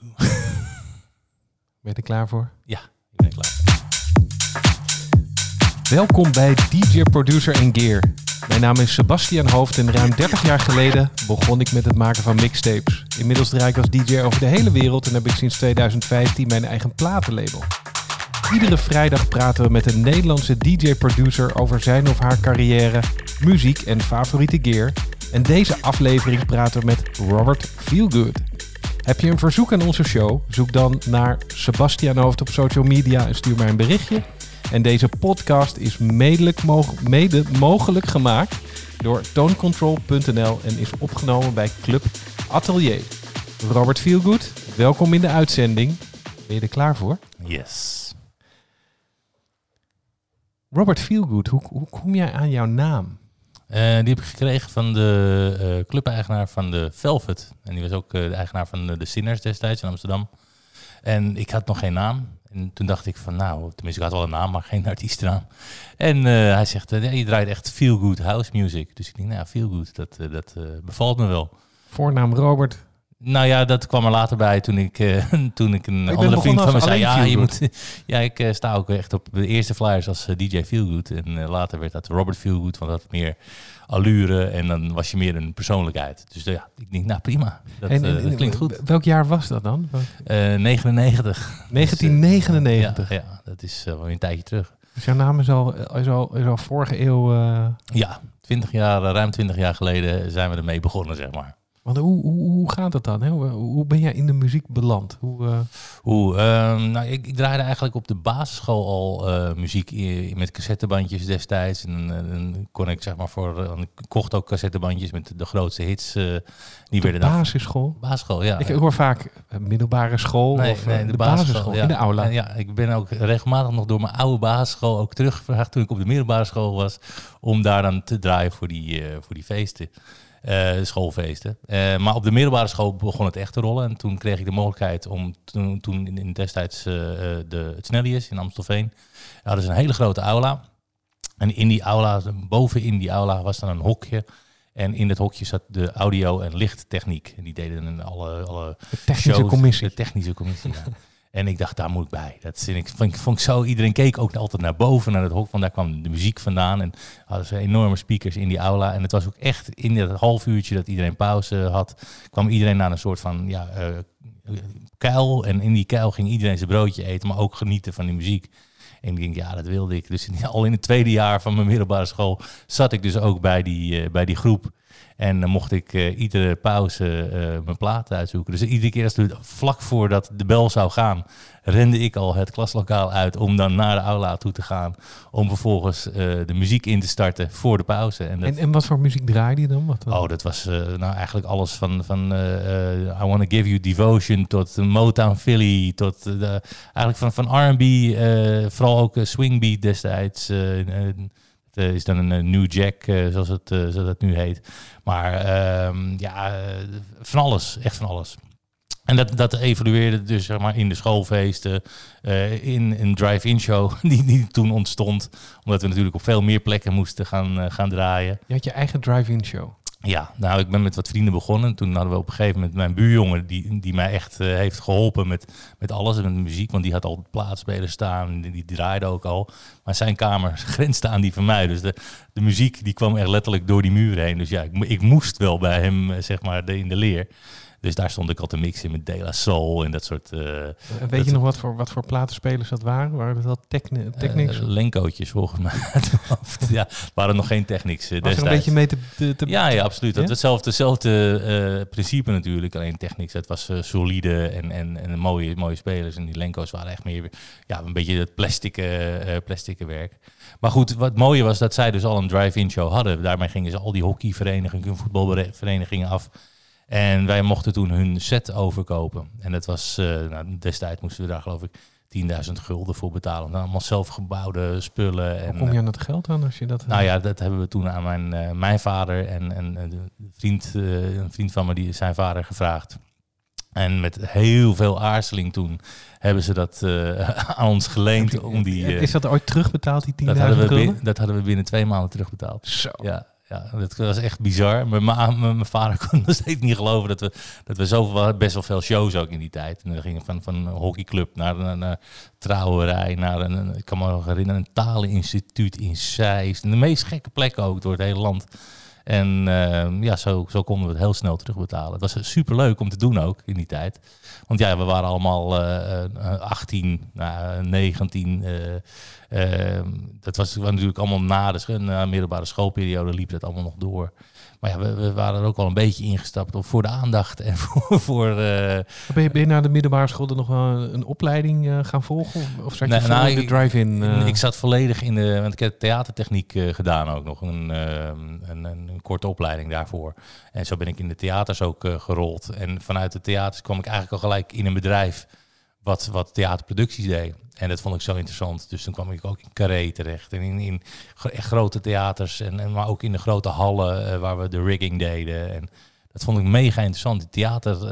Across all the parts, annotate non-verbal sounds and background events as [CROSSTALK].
[LAUGHS] Ben je er klaar voor? Ja, ik ben klaar. Welkom bij DJ Producer en Gear. Mijn naam is Sebastian Hoofd en ruim 30 jaar geleden begon ik met het maken van mixtapes. Inmiddels draai ik als DJ over de hele wereld en heb ik sinds 2015 mijn eigen platenlabel. Iedere vrijdag praten we met een Nederlandse DJ-producer over zijn of haar carrière, muziek en favoriete gear. En deze aflevering praten we met Robert Feelgood. Heb je een verzoek aan onze show? Zoek dan naar Sebastian Hoofd op social media en stuur mij een berichtje. En deze podcast is mede mogelijk gemaakt door tonecontrol.nl en is opgenomen bij Club Atelier. Robert Feelgood, welkom in de uitzending. Ben je er klaar voor? Yes. Robert Feelgood, hoe, hoe kom jij aan jouw naam? Eh, die heb ik gekregen van de eh clubeigenaar van de Velvet. En die was ook eh, de eigenaar van de, Sinners destijds in Amsterdam. En ik had nog geen naam. En toen dacht ik van, nou, tenminste, ik had wel een naam, maar geen artiestennaam. En hij zegt, je draait echt feel good house music. Dus ik denk, nou, feel good, dat, dat bevalt me wel. Voornaam Robert. Nou ja, dat kwam er later bij toen ik, eh, [LAUGHS] toen ik een andere vriend van me zei... Ja, je moet, [LAUGHS] ja, ik eh, sta ook echt op de eerste flyers als eh, DJ Feelgood. En later werd dat Robert Feelgood, want dat had meer allure. En dan was je meer een persoonlijkheid. Dus ja, ik denk, nou prima, dat, En- en- dat klinkt goed. Welk jaar was dat dan? Eh 99. 1999. [LAUGHS] Ja, ja, dat is wel een tijdje terug. Dus jouw naam is al, is al, is al vorige eeuw. Ja, 20 jaar, ruim 20 jaar geleden zijn we ermee begonnen, zeg maar. Want hoe, hoe, hoe gaat het dan? Hè? Hoe, hoe ben jij in de muziek beland? Hoe, eh, Hoe? ehm, nou, ik, ik draaide eigenlijk op de basisschool al eh, muziek met cassettebandjes destijds. En dan kon ik zeg maar voor. eh, ik kocht ook cassettebandjes met de grootste hits. eh, die de werden dan. basisschool? Basisschool, ja. Ik hoor vaak eh, middelbare school Nee, of eh, nee, de, basisschool, ja. in de aula. En ja, ik ben ook regelmatig nog door mijn oude basisschool ook teruggevraagd toen ik op de middelbare school was. Om daar dan te draaien voor die, eh, voor die feesten. Eh, schoolfeesten. Eh, maar op de middelbare school begon het echt te rollen. En toen kreeg ik de mogelijkheid om toen, toen in, in destijds eh, de, het Snellius in Amstelveen. Daar hadden ze een hele grote aula. En in die aula, boven in die aula was dan een hokje. En in dat hokje zat de audio- en lichttechniek. En die deden een alle, alle De technische shows, commissie. De technische commissie, ja. [LAUGHS] En ik dacht, daar moet ik bij. Dat vind ik, vond, ik- vond ik zo. Iedereen keek ook altijd naar boven, naar het hok. Want daar kwam de muziek vandaan. En hadden ze enorme speakers in die aula. En het was ook echt in dat half uurtje dat iedereen pauze had, kwam iedereen naar een soort van ja, eh, kuil. En in die kuil ging iedereen zijn broodje eten, maar ook genieten van die muziek. En ik denk, ja, dat wilde ik. Dus al in het tweede jaar van mijn middelbare school zat ik dus ook bij die, eh, bij die groep. En dan mocht ik eh, iedere pauze eh, mijn platen uitzoeken. Dus iedere keer als het vlak voordat de bel zou gaan, rende ik al het klaslokaal uit om dan naar de aula toe te gaan. Om vervolgens eh, de muziek in te starten voor de pauze. En dat, En, en wat voor muziek draaide je dan? Wat dan? Oh, dat was nou eigenlijk alles van, van I Wanna Give You Devotion tot Motown Philly, tot de, eigenlijk van, van R&B, vooral ook eh, swing beat destijds. Eh, is dan een eh, New Jack, eh, zoals, het, zoals het nu heet. Maar ehm, ja, van alles, echt van alles. En dat, dat evolueerde dus zeg maar, in de schoolfeesten, in een drive-in show [LAUGHS] die, die toen ontstond. Omdat we natuurlijk op veel meer plekken moesten gaan, gaan draaien. Je had je eigen drive-in show. Ja, nou, ik ben met wat vrienden begonnen. Toen hadden we op een gegeven moment mijn buurjongen, die, die mij echt eh, heeft geholpen met, met alles met muziek. Want die had al plaatspelers staan, die, die draaide ook al. Maar zijn kamer [LAUGHS] grensde aan die van mij. Dus de, de muziek die kwam echt letterlijk door die muur heen. Dus ja, ik, ik moest wel bij hem, eh, zeg maar, de- in de leer. Dus daar stond ik al te mixen met De La Soul en dat soort... eh weet Dat- je nog wat voor, wat voor platenspelers dat waren? Waren dat wel techni technics? eh, Lenkootjes volgens mij. [LAUGHS] ja, waren nog geen technics eh, Was er een beetje mee te... te, te- Ja, ja, absoluut. Dat Ja? hetzelfde, hetzelfde eh, principe natuurlijk. Alleen technisch, het was eh, solide en, en, en mooie, mooie spelers. En die Lenko's waren echt meer ja, een beetje het plastic, eh, eh, plastic werk. Maar goed, wat mooie was dat zij dus al een drive-in show hadden. Daarmee gingen ze al die hockeyverenigingen, voetbalverenigingen af. En wij mochten toen hun set overkopen. En dat was, eh, nou, destijds moesten we daar geloof ik 10.000 gulden voor betalen. Dan allemaal zelfgebouwde spullen. Hoe En, kom je aan dat geld aan als je dat... nou ja, dat hebben we toen aan mijn, eh, mijn vader en, en eh, de vriend, eh, een vriend van me, die zijn vader gevraagd. En met heel veel aarzeling toen hebben ze dat eh, [LAUGHS] aan ons geleend. om die, eh, is dat ooit terugbetaald, die 10.000 dat, hadden we gulden? dat hadden we binnen twee maanden terugbetaald. Zo. Ja, Ja, dat was echt bizar. Mijn, ma- mijn, vader [LAUGHS] kon nog steeds niet geloven dat we, dat we zoveel, we best wel veel shows ook in die tijd. En dan gingen we van, van een hockeyclub naar een, trouwerij, naar een, ik kan me nog herinneren, een taleninstituut in Zeist. De meest gekke plekken ook door het hele land. En eh, ja, zo, zo konden we het heel snel terugbetalen. Het was super leuk om te doen ook in die tijd. Want ja, we waren allemaal eh, eh, 18, nou, 19. eh, eh, dat was natuurlijk allemaal na de na de middelbare schoolperiode liep dat allemaal nog door. Maar ja, we, we waren er ook wel een beetje ingestapt op voor de aandacht en [LAUGHS] voor... voor eh, Ben je, ben je na de middelbare school er nog wel een, een opleiding eh, gaan volgen? Of, zat je nou, de drive-in? eh? Ik zat volledig in de. Want ik heb theatertechniek gedaan ook nog. Een, eh, een, een, een korte opleiding daarvoor. En zo ben ik in de theaters ook gerold. En vanuit de theaters kwam ik eigenlijk al gelijk in een bedrijf. Wat, wat theaterproducties deed. En dat vond ik zo interessant. Dus toen kwam ik ook in Carré terecht. En in, in grote theaters. En, en, maar ook in de grote hallen eh, waar we de rigging deden. En dat vond ik mega interessant. Theater, eh,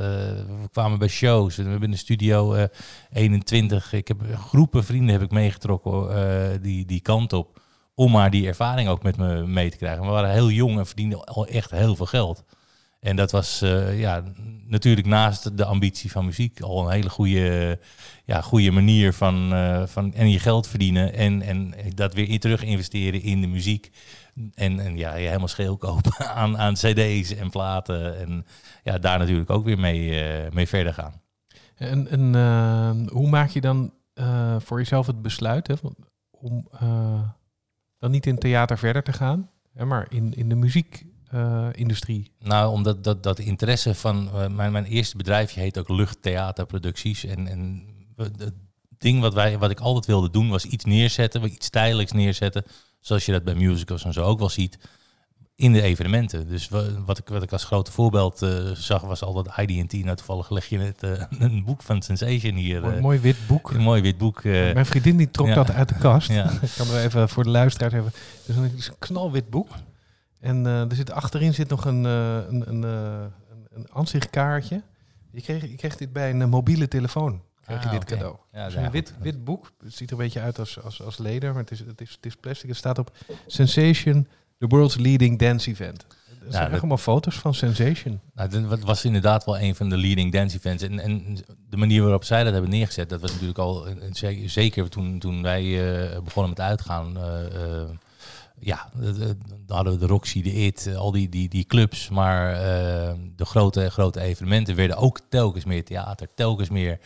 we kwamen bij shows. We hebben in de studio eh, 21. Ik heb groepen vrienden heb ik meegetrokken eh, die, die kant op. Om maar die ervaring ook met me mee te krijgen. We waren heel jong en verdienden al echt heel veel geld. En dat was eh, ja, natuurlijk naast de ambitie van muziek al een hele goede, ja, goede manier van, eh, van en je geld verdienen en, en dat weer in- terug investeren in de muziek. En, en ja, je helemaal scheel kopen [LAUGHS] aan, aan cd's en platen. En ja, daar natuurlijk ook weer mee, eh, mee verder gaan. En, en hoe maak je dan voor jezelf het besluit hè, om dan niet in theater verder te gaan, hè, maar in, in de muziekindustrie? Nou, omdat dat, dat interesse van eh, mijn, mijn eerste bedrijfje heet ook Luchttheaterproducties. En, en het ding wat, wij, wat ik altijd wilde doen was iets neerzetten, iets tijdelijks neerzetten. Zoals je dat bij musicals en zo ook wel ziet. In de evenementen. Dus wa- wat ik, wat ik als grote voorbeeld eh, zag was altijd IDT. Nou, toevallig leg je net eh, [LAUGHS] een boek van Sensation hier. Eh, mooi wit boek. een mooi wit boek. eh, Mijn vriendin die trok ja. dat uit de kast. ja. [LAUGHS] Ik kan er even voor de luisteraars even. Een, is een knalwit boek. En eh, er zit, achterin zit nog een, eh, een, een, eh, een, een ansichtkaartje. Je kreeg, je kreeg dit bij een mobiele telefoon. Krijg je Ah, dit cadeau. Ja, een wit, wit boek. Het ziet er een beetje uit als, als, als leder, maar het is, het, is, het is plastic. Het staat op Sensation, the world's leading dance event. Er zijn echt allemaal foto's van Sensation. Nou, dat was inderdaad wel een van de leading dance events. En, en de manier waarop zij dat hebben neergezet, dat was natuurlijk al, zeker- toen, toen wij begonnen met uitgaan. Ja, de- de- dan hadden we de Roxy, de IT, eh, al die, die, die clubs. Maar eh, de grote, grote evenementen werden ook telkens meer theater, telkens meer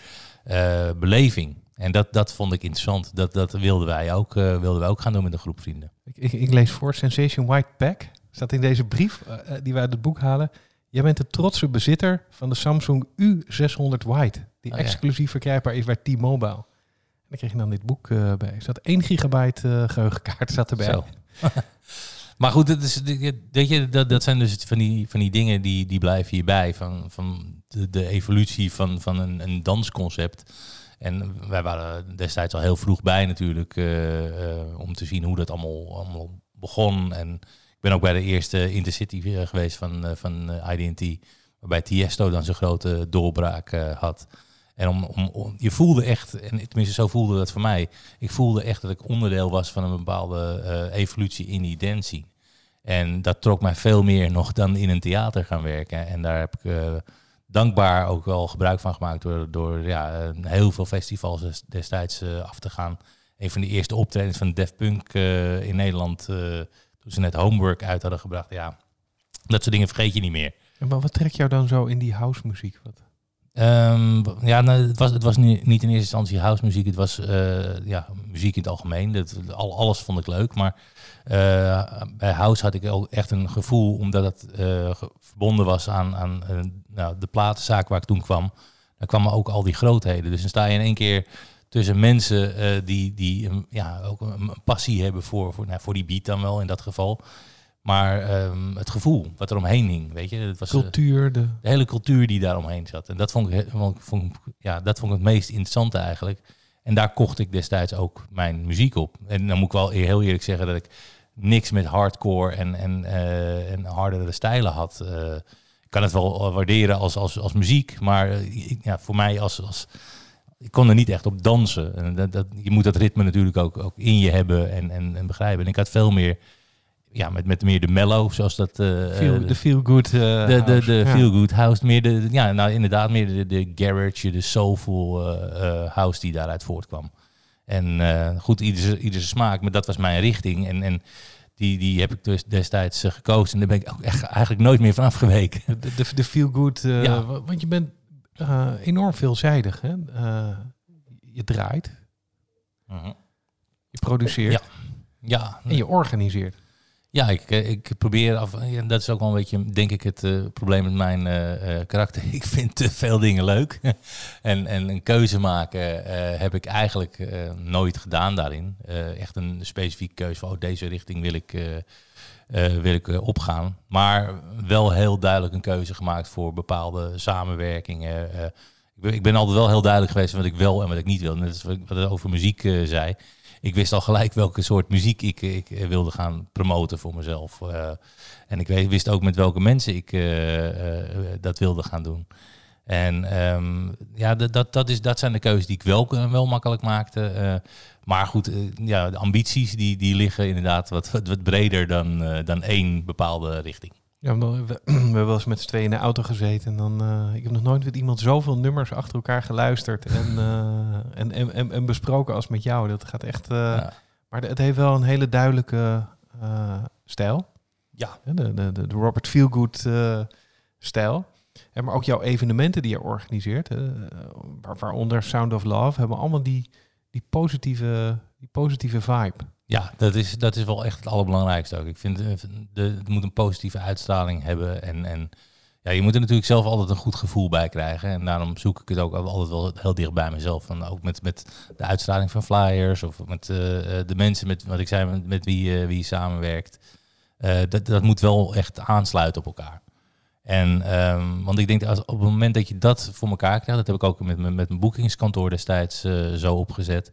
eh, beleving. En dat, dat vond ik interessant. Dat, dat wilden, wij ook, eh, wilden wij ook gaan doen met een groep vrienden. Ik, ik, ik lees voor Sensation White Pack. Staat in deze brief eh, eh, die we uit het boek halen. Jij bent de trotse bezitter van de Samsung U600 White. Die Oh, ja. exclusief verkrijgbaar is bij T-Mobile. En dan kreeg je dan dit boek eh, bij. Er zat 1 gigabyte eh, geheugenkaart zat erbij. Zo. [LAUGHS] maar goed, dat, is, weet je, dat, dat zijn dus van die, van die dingen die, die blijven hierbij. Van, van de, de evolutie van, van een, een dansconcept. En wij waren destijds al heel vroeg bij natuurlijk. eh, eh, om te zien hoe dat allemaal, allemaal begon. En ik ben ook bij de eerste Intercity eh, geweest van, eh, van IDT. Waarbij Tiesto dan zijn grote doorbraak had. En om, je voelde echt, en tenminste zo voelde dat voor mij, ik voelde echt dat ik onderdeel was van een bepaalde eh, evolutie in die dancing. En dat trok mij veel meer nog dan in een theater gaan werken. En daar heb ik eh, dankbaar ook wel gebruik van gemaakt door, door ja, eh, heel veel festivals des- destijds af te gaan. Een van de eerste optredens van Def Punk in Nederland, toen ze net Homework uit hadden gebracht. Ja, dat soort dingen vergeet je niet meer. En maar wat trekt jou dan zo in die house muziek? Wat? Ehm, ja, nou, het was, het was niet, in eerste instantie house muziek. Het was eh, ja, muziek in het algemeen. Dat, al, alles vond ik leuk. Maar eh, bij house had ik ook echt een gevoel, omdat het eh, verbonden was aan, aan nou, de platenzaak waar ik toen kwam. Dan kwamen ook al die grootheden. Dus dan sta je in één keer tussen mensen die, die ja, ook een, een passie hebben voor, voor, nou, voor die beat dan wel in dat geval. Maar ehm, het gevoel wat er omheen hing, weet je. Het was, eh, Cultuur, de... de hele cultuur die daar omheen zat. En dat vond ik, vond, ja, dat vond ik het meest interessante eigenlijk. En daar kocht ik destijds ook mijn muziek op. En dan moet ik wel heel eerlijk zeggen dat ik niks met hardcore en, en, eh, en hardere stijlen had. Eh, ik kan het wel waarderen als, als, als muziek, maar ja, voor mij als, als... Ik kon er niet echt op dansen. En dat, dat, je moet dat ritme natuurlijk ook, ook in je hebben en, en, en begrijpen. En ik had veel meer ja, met, met meer de mellow, zoals dat... eh, Feel, eh, de feel good. de, de, de ja. feel good house, meer de, ja, nou inderdaad, meer de, de garage, de soulful eh, eh, house die daaruit voortkwam. En eh, goed, ieder, zijn- ieder zijn smaak, maar dat was mijn richting. En, en die, die heb ik dus destijds eh, gekozen. En daar ben ik ook echt eigenlijk nooit meer van afgeweken. De, de, de feel good. eh, Ja. wa- Want je bent eh, enorm veelzijdig. Hè? Eh, je draait, je produceert Ja. Ja, en je organiseert. Ja, ik, eh, ik probeer af. Ja, dat is ook wel een beetje, denk ik, het eh, probleem met mijn eh, karakter. [LAUGHS] Ik vind te veel dingen leuk. [LAUGHS] en, en een keuze maken heb ik eigenlijk nooit gedaan daarin. Echt een specifieke keuze van oh, deze richting wil ik, wil ik opgaan. Maar wel heel duidelijk een keuze gemaakt voor bepaalde samenwerkingen. Ik, ben, altijd wel heel duidelijk geweest wat ik wil en wat ik niet wil. Net als wat ik over muziek zei ik wist al gelijk welke soort muziek ik, ik eh, wilde gaan promoten voor mezelf. Eh, en ik wist ook met welke mensen ik eh, dat wilde gaan doen. En ehm, ja, dat, dat, is, dat zijn de keuzes die ik wel, wel makkelijk maakte. Maar goed, ja, de ambities die, die liggen inderdaad wat, wat, wat breder dan, dan één bepaalde richting. Ja, we, [CLEARS THROAT] we hebben wel eens met z'n tweeën in de auto gezeten. En dan, eh, ik heb nog nooit met iemand zoveel nummers achter elkaar geluisterd en, [LAUGHS] eh, en, en, en, en besproken als met jou. Dat gaat echt. eh, Ja. Maar het heeft wel een hele duidelijke stijl. Ja. De, de, de, Robert Feelgood stijl. En maar ook jouw evenementen die je organiseert, waaronder Sound of Love, hebben allemaal die, die, positieve, die positieve vibe. Ja, dat is, dat is wel echt het allerbelangrijkste ook. Ik vind, eh, de, het moet een positieve uitstraling hebben. En, en ja, je moet er natuurlijk zelf altijd een goed gevoel bij krijgen. En daarom zoek ik het ook altijd wel heel dicht bij mezelf. Van, ook met, met de uitstraling van flyers of met eh, eh, de mensen met wat ik zei, met, met wie, wie je samenwerkt. Dat, dat moet wel echt aansluiten op elkaar. En, ehm, want ik denk dat op het moment dat je dat voor elkaar krijgt, dat heb ik ook met, met mijn boekingskantoor destijds zo opgezet.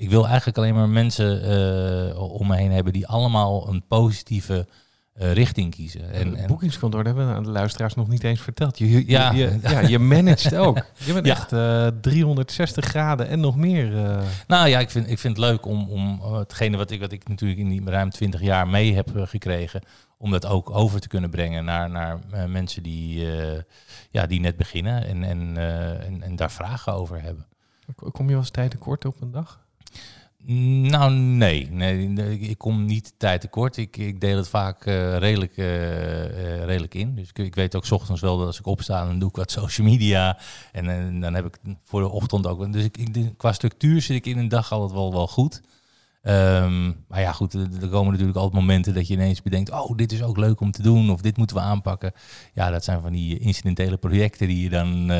Ik wil eigenlijk alleen maar mensen eh, om me heen hebben die allemaal een positieve eh, richting kiezen. En, en, boekingskantoor, hebben we aan de luisteraars nog niet eens verteld. Je, je, Ja. je, [LAUGHS] ja, je managt ook. [LAUGHS] Je bent Ja. echt eh 360 graden en nog meer. eh. Nou ja, ik vind, ik vind het leuk om, om eh, hetgene wat ik, wat ik natuurlijk in die ruim 20 jaar mee heb eh, gekregen, om dat ook over te kunnen brengen naar, naar eh, mensen die, eh, ja, die net beginnen en, en, eh, en, en daar vragen over hebben. Kom je wel eens tijd tekort op een dag? Nou, nee. nee, ik kom niet tijd tekort. Ik, ik deel het vaak eh, redelijk, eh, eh, redelijk in. Dus ik, weet ook ochtends wel dat als ik opsta, dan doe ik wat [LAUGHS] social media. En, dan heb ik voor de ochtend ook... Dus ik, ik, qua structuur zit ik in een dag altijd wel, wel goed. Ehm, maar ja, goed, er komen natuurlijk altijd momenten dat je ineens bedenkt... oh, dit is ook leuk om te doen of dit moeten we aanpakken. Ja, dat zijn van die incidentele projecten die je dan...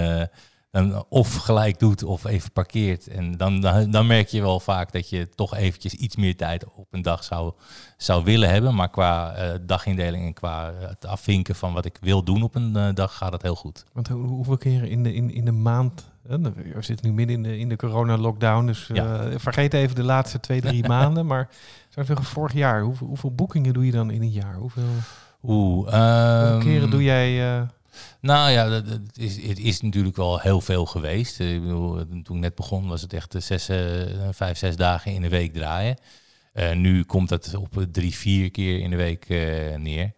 dan of gelijk doet of even parkeert. En dan, dan, dan merk je wel vaak dat je toch eventjes iets meer tijd op een dag zou, zou willen hebben. Maar qua eh, dagindeling en qua eh, het afvinken van wat ik wil doen op een eh, dag gaat het heel goed. Want hoe- hoeveel keer in de, in, in de maand... We zitten nu midden in de, in de corona-lockdown, dus vergeet even de laatste twee, drie [LAUGHS] maanden. Maar zou ik zeggen, vorig jaar, hoeveel, hoeveel boekingen doe je dan in een jaar? Hoeveel, Oeh, hoeveel ehm, keren doe jij... Nou ja, is, het is natuurlijk wel heel veel geweest. Eh, Ik bedoel, toen ik net begon was het echt eh, zes, eh, vijf, zes dagen in de week draaien. Eh, nu komt dat op eh, drie, vier keer in de week eh, neer.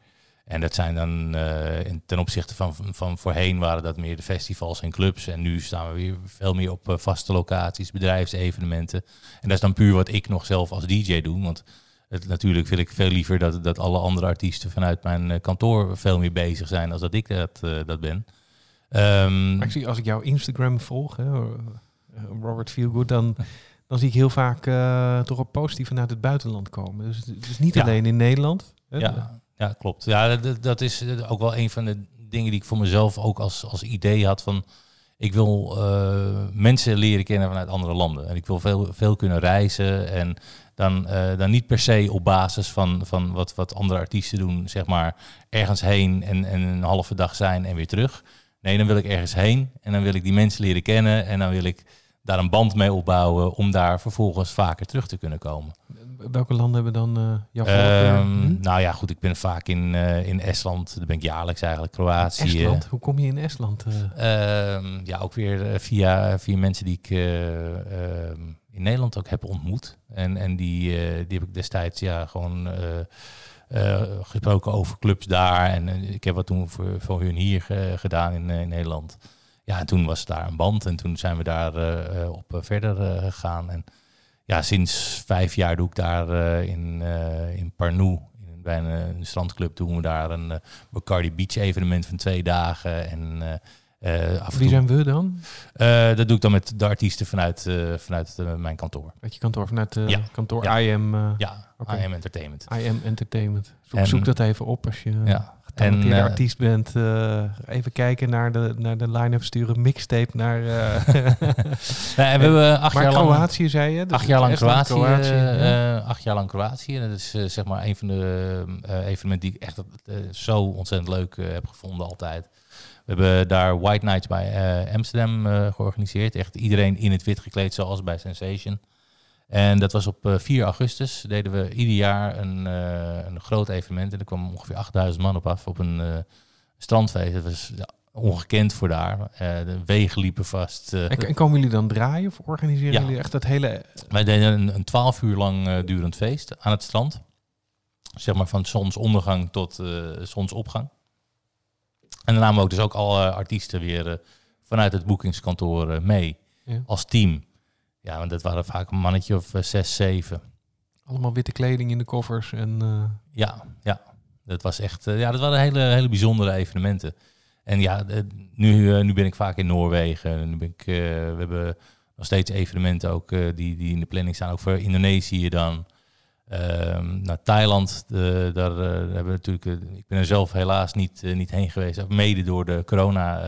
En dat zijn dan eh, ten opzichte van, van voorheen waren dat meer de festivals en clubs. En nu staan we weer veel meer op eh, vaste locaties, bedrijfsevenementen. En dat is dan puur wat ik nog zelf als DJ doe. Want het, natuurlijk wil ik veel liever dat, dat alle andere artiesten vanuit mijn eh, kantoor veel meer bezig zijn als dat ik dat, eh, dat ben. Ehm, Maar ik zie als ik jouw Instagram volg, hè, eh, Robert Feelgood, dan, [LAUGHS] dan zie ik heel vaak toch ook positief vanuit het buitenland komen. Dus het is niet Ja. alleen in Nederland. hè. Ja, ja klopt. Ja, dat, dat is ook wel een van de dingen die ik voor mezelf ook als, als idee had van... Ik wil mensen leren kennen vanuit andere landen. En ik wil veel, veel kunnen reizen. En dan, eh, dan niet per se op basis van, van wat, wat andere artiesten doen, zeg maar, ergens heen en, en een halve dag zijn en weer terug. Nee, dan wil ik ergens heen en dan wil ik die mensen leren kennen. En dan wil ik daar een band mee opbouwen om daar vervolgens vaker terug te kunnen komen. Welke landen hebben dan eh jouw Hm? Nou ja, goed, ik ben vaak in, eh, in Estland. Daar ben ik jaarlijks eigenlijk. Kroatië. Estland. Hoe kom je in Estland? eh? Ehm, ja, ook weer via, via mensen die ik eh, ehm, in Nederland ook heb ontmoet. En, en die, eh, die heb ik destijds ja, gewoon eh, eh, gesproken over clubs daar. En ik heb wat toen voor, voor hun hier ge- gedaan in, in Nederland. Ja, en toen was daar een band en toen zijn we daar op verder gegaan. En ja, sinds vijf jaar doe ik daar in, in Parnou, bij een, een strandclub, doen we daar een eh, Bacardi Beach evenement van twee dagen. En eh, Wie zijn we dan? eh, dat doe ik dan met de artiesten vanuit, eh, vanuit mijn kantoor. Uit je kantoor, vanuit de Ja. kantoor Ja. IM, Ja. IM Entertainment. IM Entertainment. Zoek, En- zoek dat even op als je Ja. En, artiest bent. even kijken naar de, naar de line-up, sturen mixtape naar... [LAUGHS] Nee, we hebben acht maar jaar lang... Kroatië, zei je? Dus Acht jaar lang Kroatië. acht jaar lang Kroatië. En dat is zeg maar een van de evenementen die ik echt zo ontzettend leuk heb gevonden altijd. We hebben daar White Nights bij eh, Amsterdam eh, georganiseerd. Echt iedereen in het wit gekleed zoals bij Sensation. En dat was op eh, 4 augustus. Deden we ieder jaar een, eh, een groot evenement. En er kwam ongeveer 8000 man op af op een eh, strandfeest. Dat was ja, ongekend voor daar. Eh, de wegen liepen vast. eh, En, en komen jullie dan draaien of organiseren Ja. jullie echt dat hele... wij deden een, een 12 uur lang eh, durend feest aan het strand. Zeg maar van zonsondergang tot eh, zonsopgang. En dan namen we ook dus ook alle artiesten weer eh, vanuit het boekingskantoor eh, mee. Ja. Als team. Ja, want dat waren vaak een mannetje of eh, zes, zeven. Allemaal witte kleding in de koffers en... eh, Ja, ja. Dat was echt, eh, ja, dat waren hele, hele bijzondere evenementen. En ja, eh, nu, eh, nu ben ik vaak in Noorwegen. Nu ben ik, eh, we hebben nog steeds evenementen ook eh, die, die in de planning staan. Ook voor Indonesië dan. Ehm, naar Thailand, eh, daar hebben we natuurlijk. eh, ik ben er zelf helaas niet, eh, niet heen geweest. Mede door de corona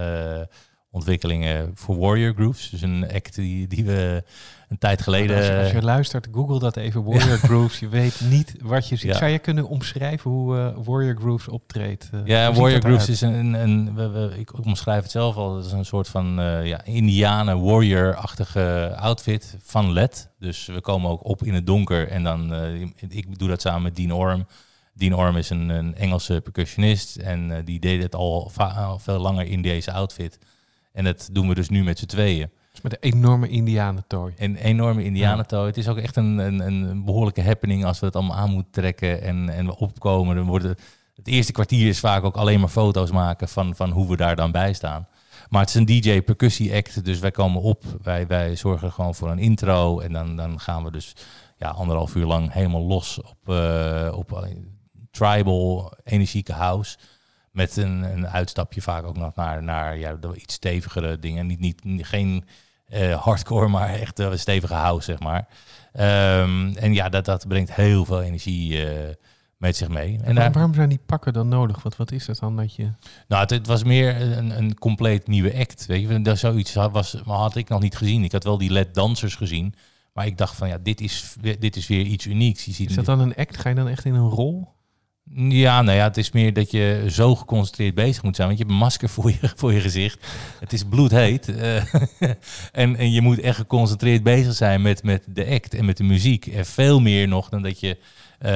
ontwikkelingen voor Warrior Grooves. Dus een act die, die we een tijd geleden. als, je, als je luistert, google dat even, [LAUGHS] Warrior Grooves. Je weet niet wat je ziet. Ja. Zou je kunnen omschrijven hoe eh, Warrior Grooves optreedt? Eh, Ja, Warrior dat Grooves is een, een, een we, we- ik omschrijf het zelf al, het is een soort van eh ja, Indianen warrior-achtige outfit van LED. Dus we komen ook op in het donker en dan, ik doe dat samen met Dean Orm. Dean Orm is een, een Engelse percussionist en die deed het al, al veel langer in deze outfit. En dat doen we dus nu met z'n tweeën. Dus met een enorme indianentooi. Een enorme indianentooi. Het is ook echt een, een, een behoorlijke happening als we het allemaal aan moeten trekken en, en we opkomen. Dan worden, het eerste kwartier is vaak ook alleen maar foto's maken van, van hoe we daar dan bij staan. Maar het is een DJ percussie act, dus wij komen op. Wij, wij zorgen gewoon voor een intro en dan, dan gaan we dus ja, anderhalf uur lang helemaal los op, eh, op eh, tribal, energieke house. Met een, een uitstapje vaak ook nog naar, naar ja, de iets stevigere dingen. Niet, niet, geen eh, hardcore, maar echt eh, stevige house, zeg maar. Ehm, en ja, dat, dat brengt heel veel energie eh, met zich mee. En En daar, waarom zijn die pakken dan nodig? Wat, wat is dat dan dat je... nou, het, het was meer een, een compleet nieuwe act. Weet je, dat zoiets had, was, had ik nog niet gezien. Ik had wel die LED dansers gezien. Maar ik dacht van ja, dit is, dit is weer iets unieks. Je ziet Is dat dan een act? Ga je dan echt in een rol? Ja, nou ja, het is meer dat je zo geconcentreerd bezig moet zijn. Want je hebt een masker voor je, [LAUGHS] voor je gezicht. Het is bloedheet. eh, [LAUGHS] en, en je moet echt geconcentreerd bezig zijn met, met de act en met de muziek. En veel meer nog dan dat je eh,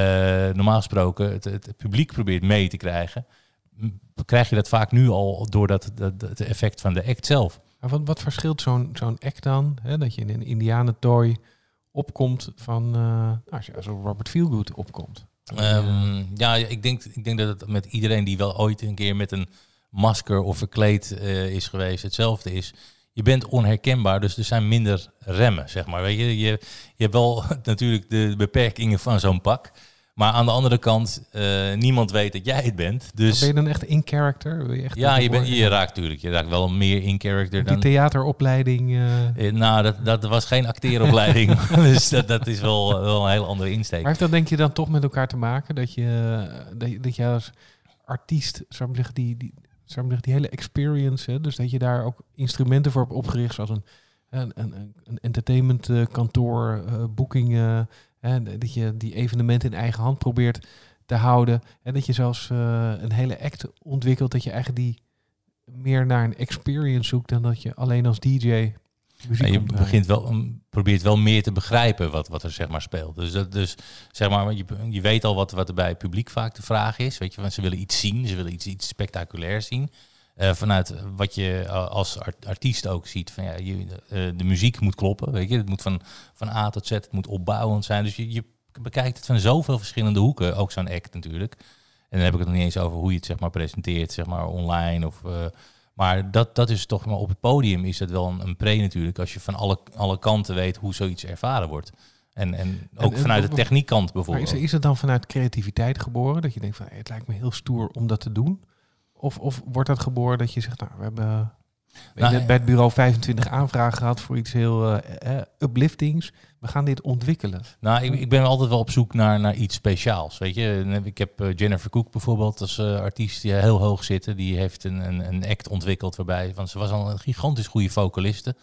normaal gesproken het, het publiek probeert mee te krijgen. Krijg je dat vaak nu al door dat, dat, dat effect van de act zelf. Maar wat, wat verschilt zo'n zo'n act dan? Hè? Dat je in een indianentooi opkomt van... nou, als je als Robert Feelgood opkomt. Ehm, ja, ik denk, ik denk dat het met iedereen die wel ooit een keer met een masker of verkleed eh, is geweest, hetzelfde is. Je bent onherkenbaar, dus er zijn minder remmen, zeg maar. Weet je, je, je hebt wel [LAUGHS] natuurlijk de beperkingen van zo'n pak. Maar aan de andere kant, eh, niemand weet dat jij het bent. Dus ben je dan echt in character? Wil je echt ja, je, bent je raakt natuurlijk. Je raakt wel meer in character Die dan... theateropleiding... eh, Eh, nou, dat, dat was geen acteeropleiding. [LAUGHS] [LAUGHS] dus dat, dat is wel, wel een hele andere insteek. Maar heeft dat denk je dan toch met elkaar te maken? Dat je, dat je, dat je als artiest, zou ik zeggen, die, die, zou ik zeggen, die hele experience, hè, dus dat je daar ook instrumenten voor hebt opgericht, zoals een, een, een, een entertainment kantoor, eh, boekingen, hè, dat je die evenementen in eigen hand probeert te houden. En dat je zelfs eh, een hele act ontwikkelt, dat je eigenlijk die meer naar een experience zoekt dan dat je alleen als DJ Ja, je begint wel, um, probeert wel meer te begrijpen wat, wat er zeg maar speelt. Dus, dat, dus zeg maar, je, je weet al wat, wat er bij het publiek vaak de vraag is. Weet je, want ze willen iets zien, ze willen iets, iets spectaculairs zien. Eh, vanuit wat je uh, als art, artiest ook ziet, van ja, je, uh, de muziek moet kloppen. Weet je, het moet van, van A tot Z, het moet opbouwend zijn. Dus je, je bekijkt het van zoveel verschillende hoeken, ook zo'n act natuurlijk. En dan heb ik het nog niet eens over hoe je het zeg maar presenteert, zeg maar online of... eh, maar dat, dat is toch maar op het podium is dat wel een, een pre natuurlijk, als je van alle, alle kanten weet hoe zoiets ervaren wordt. En, en ook en vanuit de techniekkant Maar bijvoorbeeld. is, is het dan vanuit creativiteit geboren? Dat je denkt van hey, het lijkt me heel stoer om dat te doen? Of, of wordt dat geboren dat je zegt, nou, we hebben Nou, net bij het bureau 25 aanvragen gehad voor iets heel eh, eh, upliftings. We gaan dit ontwikkelen. Nou, ik, ik ben altijd wel op zoek naar, naar iets speciaals. Weet je, ik heb eh, Jennifer Cook bijvoorbeeld als eh, artiest die heel hoog zitten. Die heeft een, een, een act ontwikkeld waarbij, want ze was al een gigantisch goede vocaliste.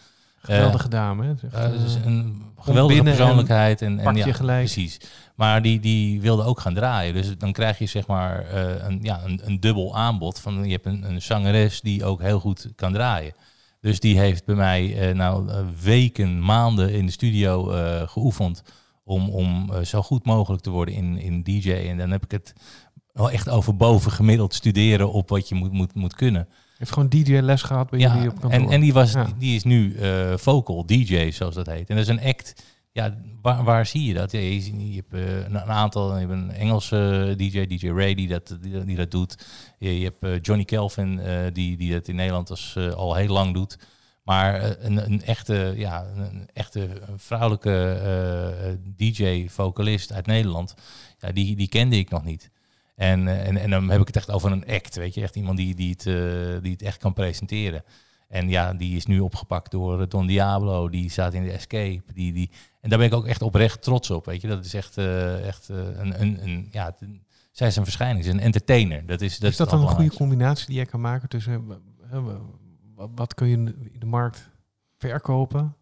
Geweldige dame. Hè? Eh, dus een geweldige en persoonlijkheid. En, en, ja, gelijk. Precies. Maar die, die wilde ook gaan draaien. Dus dan krijg je zeg maar eh, een, ja, een, een dubbel aanbod. Van, je hebt een, een zangeres die ook heel goed kan draaien. Dus die heeft bij mij eh, nou weken, maanden in de studio geoefend om, om zo goed mogelijk te worden in, in DJ. En dan heb ik het wel echt over boven gemiddeld studeren op wat je moet, moet, moet kunnen. Heeft gewoon DJ-les gehad bij jullie Ja, op kantoor. en, en die, was, Ja. die is nu eh, vocal DJ, zoals dat heet. En dat is een act. Ja, waar, waar zie je dat? Ja, je, hebt eh, een, aantal, je hebt een Engelse DJ, DJ Ray, die dat, die, die dat doet. Je, je hebt eh, Johnny Kelvin, eh, die, die dat in Nederland als, eh, al heel lang doet. Maar eh, een, een echte, ja, een, echte vrouwelijke eh, DJ-vocalist uit Nederland, ja, die, die kende ik nog niet. En, eh, en, en dan heb ik het echt over een act, weet je, echt iemand die, die, het, eh, die het echt kan presenteren. En ja, die is nu opgepakt door eh, Don Diablo, die staat in de Escape. Die, die, en daar ben ik ook echt oprecht trots op, weet je. Dat is echt, echt een, een, een, ja, het- zij is een verschijning, ze is een entertainer. Dat is, dat is dat dan een goede combinatie die jij kan maken tussen wat, kun je in de markt verkopen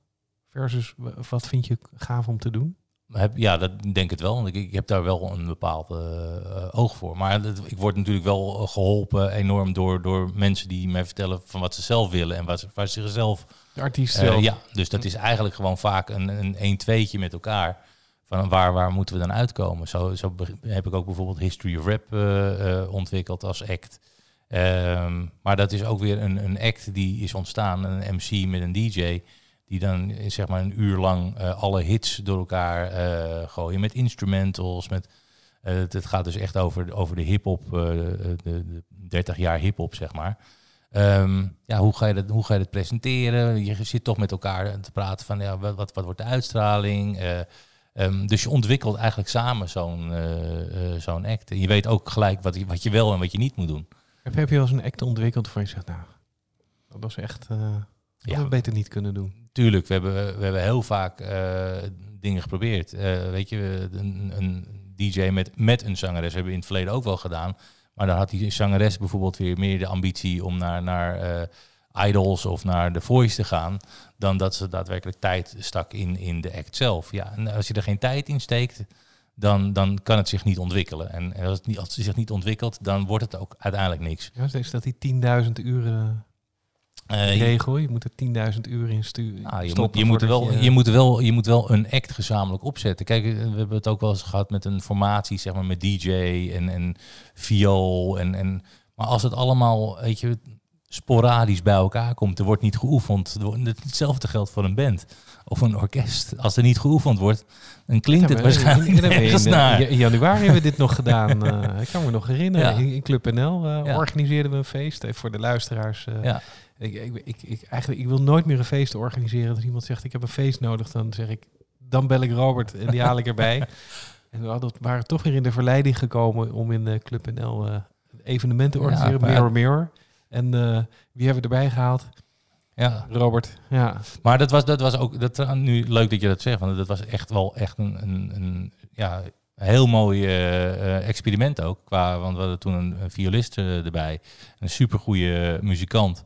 versus wat vind je gaaf om te doen? Heb, ja, dat denk ik wel. Want ik, ik heb daar wel een bepaald eh, oog voor. Maar dat, ik word natuurlijk wel geholpen enorm door, door mensen die mij vertellen van wat ze zelf willen en wat ze, waar ze zichzelf De artiest Eh, zelf. ja, dus dat is eigenlijk gewoon vaak een, een 1 2 met elkaar. Van waar, waar moeten we dan uitkomen? Zo, zo heb ik ook bijvoorbeeld History of Rap eh, eh, ontwikkeld als act. Ehm, maar dat is ook weer een, een act die is ontstaan, een MC met een DJ. Die dan eh, zeg maar een uur lang eh, alle hits door elkaar eh, gooien. Met instrumentals. Met, het, het gaat dus echt over, over de hip-hop, de, de 30 jaar hip-hop, zeg maar. Ehm, ja, hoe ga, je dat, hoe ga je dat presenteren? Je zit toch met elkaar te praten van ja, wat, wat, wat wordt de uitstraling? Ehm, dus je ontwikkelt eigenlijk samen zo'n zo'n act. En je weet ook gelijk wat je, wat je wel en wat je niet moet doen. Heb, heb je wel eens een act ontwikkeld waarvan je zegt, nou, dat was echt, Ja. beter niet kunnen doen. Tuurlijk, we hebben, we hebben heel vaak eh, dingen geprobeerd. Eh, weet je, een, een DJ met, met een zangeres hebben we in het verleden ook wel gedaan. Maar dan had die zangeres bijvoorbeeld weer meer de ambitie om naar, naar eh, Idols of naar The Voice te gaan. Dan dat ze daadwerkelijk tijd stak in, in de act zelf. Ja, en als je er geen tijd in steekt, dan, dan kan het zich niet ontwikkelen. En als het, niet, als het zich niet ontwikkelt, dan wordt het ook uiteindelijk niks. Ja, is dat die 10.000 uren regel? Je moet er 10.000 uur in sturen. Nou, je, moet, je, moet wel, je, moet wel, je moet wel een act gezamenlijk opzetten. Kijk, eh, we hebben het ook wel eens gehad met een formatie, zeg maar, met DJ en, en viool. En, en, maar als het allemaal, weet je, sporadisch bij elkaar komt, er wordt niet geoefend. Hetzelfde geldt voor een band of een orkest. Als er niet geoefend wordt, dan klinkt het waarschijnlijk nergens in, naar. in januari hebben we dit nog gedaan. eh, ik kan me nog herinneren. Ja. In, Club NL eh, Ja. organiseerden we een feest. Even voor de luisteraars. eh, Ja. Ik, ik, ik, ik- eigenlijk, ik wil nooit meer een feest organiseren. Als iemand zegt, ik heb een feest nodig, dan zeg ik, dan bel ik Robert en die haal ik erbij. [LAUGHS] En we hadden, waren toch weer in de verleiding gekomen om in de Club NL eh, een evenement te organiseren. Mirror Mirror. En eh, wie hebben we erbij gehaald? Ja. Robert. Ja, Maar dat was, dat was ook, dat, nu leuk dat je dat zegt, want dat was echt wel echt een, een, een ja, heel mooi eh, eh, experiment ook. Qua, want we hadden toen een, een violist eh, erbij, een supergoeie muzikant.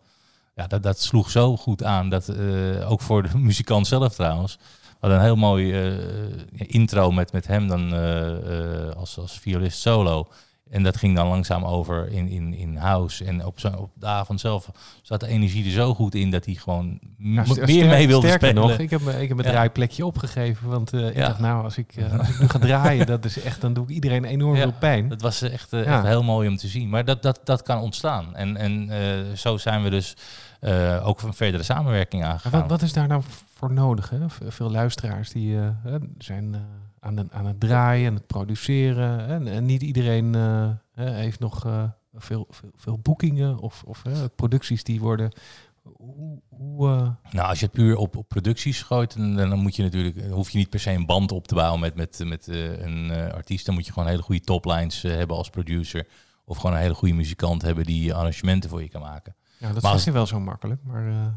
Ja, dat, dat sloeg zo goed aan, dat, eh, ook voor de [LAUGHS] muzikant zelf trouwens. We hadden een heel mooi eh, intro met, met hem dan eh, als, als violist solo. En dat ging dan langzaam over in, in, in house. En op, zo, op de avond zelf zat de energie er zo goed in dat hij gewoon meer mee wilde spelen. nog, ik heb, ik heb mijn Ja. draaiplekje opgegeven. Want ik Ja. dacht, nou, als ik, als ik nu ga draaien, dat is echt, dan doe ik iedereen enorm Ja. veel pijn. Dat was echt, echt heel mooi om te zien. Maar dat, dat, dat kan ontstaan. En, en zo zijn we dus eh, ook een verdere samenwerking aangegaan. wat, wat is daar nou voor nodig? Hè? Veel luisteraars die eh, zijn eh, aan, de, aan het draaien en het produceren. En, en niet iedereen heeft nog veel, veel, veel boekingen of, of producties die worden. Hoe, hoe, Nou, als je het puur op, op producties gooit, dan, dan moet je natuurlijk, dan hoef je niet per se een band op te bouwen met, met, met een artiest. Dan moet je gewoon hele goede toplines hebben als producer. Of gewoon een hele goede muzikant hebben die arrangementen voor je kan maken. Ja, dat Maar is wel zo makkelijk. Maar eh,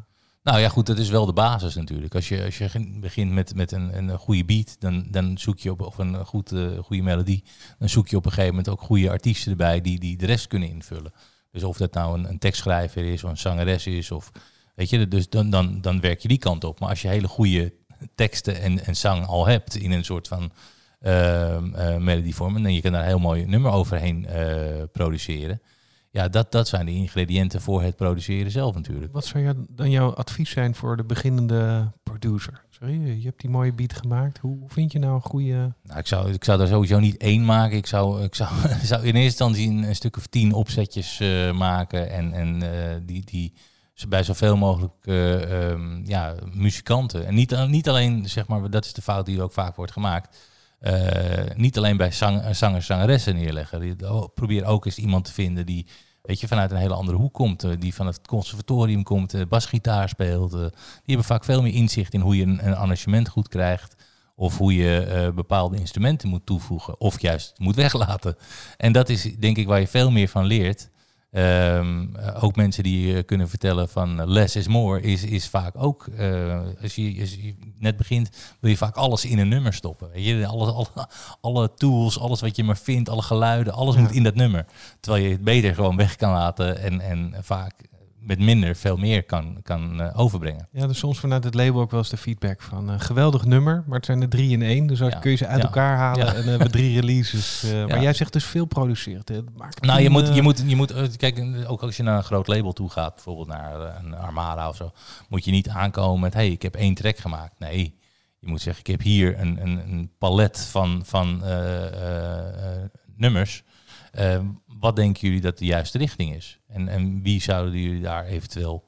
Nou ja, goed, dat is wel de basis natuurlijk. Als je, als je begin- begint met, met een, een goede beat, dan, dan zoek je op of een goed, eh, goede melodie. Dan zoek je op een gegeven moment ook goede artiesten erbij die, die de rest kunnen invullen. Dus of dat nou een, een tekstschrijver is of een zangeres is, of weet je, dus dan, dan, dan werk je die kant op. Maar als je hele goede teksten en, en zang al hebt in een soort van ehm eh, melodievorm, en dan je kan daar een heel mooi nummer overheen produceren. Ja, dat, dat zijn de ingrediënten voor het produceren zelf natuurlijk. wat zou dan jouw advies zijn voor de beginnende producer? Sorry, je hebt die mooie beat gemaakt. Hoe, vind je nou een goede... Nou, ik, zou, ik zou daar sowieso niet één maken. Ik zou, ik zou, [LAUGHS] zou in eerste instantie een, een stuk of tien opzetjes eh, maken. En, en eh, die, die bij zoveel mogelijk eh, ehm, ja, muzikanten. En niet, niet alleen, zeg maar, dat is de fout die ook vaak wordt gemaakt. niet alleen bij zang, zangers, zangeressen neerleggen. Oh, Probeer ook eens iemand te vinden die weet je, vanuit een hele andere hoek komt. eh, die van het conservatorium komt, eh, basgitaar speelt. eh, die hebben vaak veel meer inzicht in hoe je een, arrangement goed krijgt. Of hoe je bepaalde instrumenten moet toevoegen. Of juist moet [LAUGHS] weglaten. En dat is denk ik waar je veel meer van leert. Ehm, eh, ook mensen die eh, kunnen vertellen van eh, less is more, is, is vaak ook, als, je, als je net begint, wil je vaak alles in een nummer stoppen. Weet je? Alle, alle, alle tools, alles wat je maar vindt, alle geluiden, alles Ja. moet in dat nummer. Terwijl je het beter gewoon weg kan laten en, en vaak met minder veel meer kan, kan eh, overbrengen. Ja, dus soms vanuit het label ook wel eens de feedback van eh, geweldig nummer, maar het zijn er drie in één. Dus Ja, kun je ze uit ja, elkaar halen ja. en dan hebben we drie releases. eh, Maar jij zegt dus veel maakt Nou, je moet, eh, je moet, je moet, eh, kijk, eh, ook als je naar een groot label toe gaat, bijvoorbeeld naar eh, een Armada of zo, moet je niet aankomen met, hey, ik heb één track gemaakt. Nee, je moet zeggen, ik heb hier een, een, een palet van, van eh, eh, eh, nummers. Eh, wat denken jullie dat de juiste richting is? En, en wie zouden jullie daar eventueel...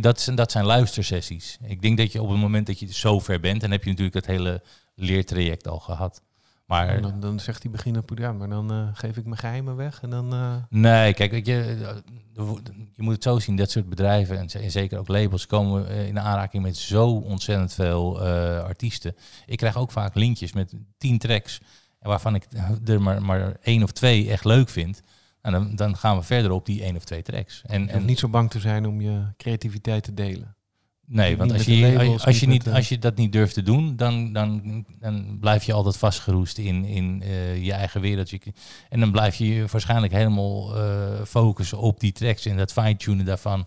Dat, zijn, dat zijn luistersessies. Ik denk dat je op het moment dat je zo ver bent, dan heb je natuurlijk het hele leertraject al gehad. Maar dan, dan zegt die beginner, ja, maar dan eh, geef ik mijn geheimen weg en dan... eh, Nee, kijk, weet je, eh, je moet het zo zien, dat soort bedrijven en zeker ook labels komen in aanraking met zo ontzettend veel artiesten. Ik krijg ook vaak linkjes met tien tracks, en waarvan ik er maar, maar één of twee echt leuk vind. En dan, dan gaan we verder op die één of twee tracks. En, niet zo bang te zijn om je creativiteit te delen. Nee, Niet want als je, labels, als, je niet als je dat niet durft te doen, dan, dan, dan blijf je altijd vastgeroest in, in eh, je eigen wereld. Je- En dan blijf je je waarschijnlijk helemaal eh, focussen op die tracks en dat fine-tunen daarvan.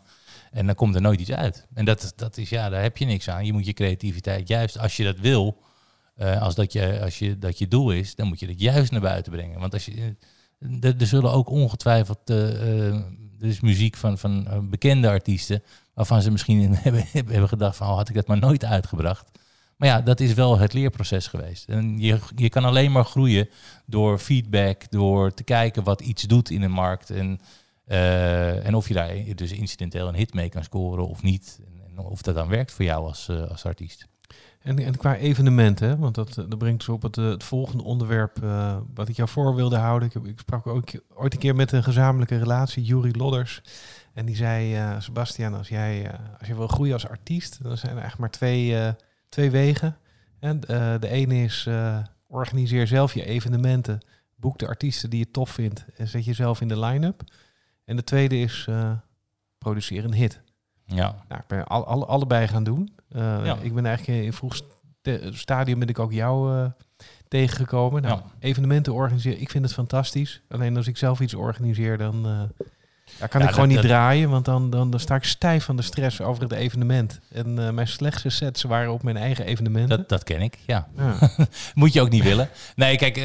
En dan komt er nooit iets uit. En dat, dat is, ja, daar heb je niks aan. Je moet je creativiteit juist, als je dat wil, eh, als, dat je, als je, dat je doel is, dan moet je dat juist naar buiten brengen. Want als je, eh, er, zullen ook ongetwijfeld, eh, er is muziek van, van bekende artiesten, waarvan ze misschien [LAUGHS] hebben, hebben gedacht van, oh, had ik dat maar nooit uitgebracht. Maar ja, dat is wel het leerproces geweest. En je, je kan alleen maar groeien door feedback, door te kijken wat iets doet in een markt. En, en of je daar dus incidenteel een hit mee kan scoren of niet. En, of dat dan werkt voor jou als, als artiest. En, en qua evenementen, hè, want dat, eh, dat brengt dus op het, eh, het volgende onderwerp eh, wat ik jou voor wilde houden. Ik, heb, ik sprak ook ooit een keer met een gezamenlijke relatie, Juri Lodders. En die zei, eh Sebastian, als jij, als je wil groeien als artiest, dan zijn er eigenlijk maar twee, twee wegen. En, de ene is, organiseer zelf je evenementen. Boek de artiesten die je tof vindt en zet jezelf in de line-up. En de tweede is, produceer een hit. Ja, Nou, ik ben al, alle- allebei gaan doen. Eh, Ja. Ik ben eigenlijk in vroeg st- stadium ben ik ook jou eh, tegengekomen. Nou. Evenementen organiseren, ik vind het fantastisch. Alleen als ik zelf iets organiseer, dan eh, ja, kan Ja, ik gewoon dat- niet dat- draaien. Want dan, dan, dan sta ik stijf van de stress over het evenement. En eh, mijn slechtste sets waren op mijn eigen evenementen. dat, dat ken ik, ja. Ja. [LAUGHS] Moet je ook niet willen. Nee, kijk, eh,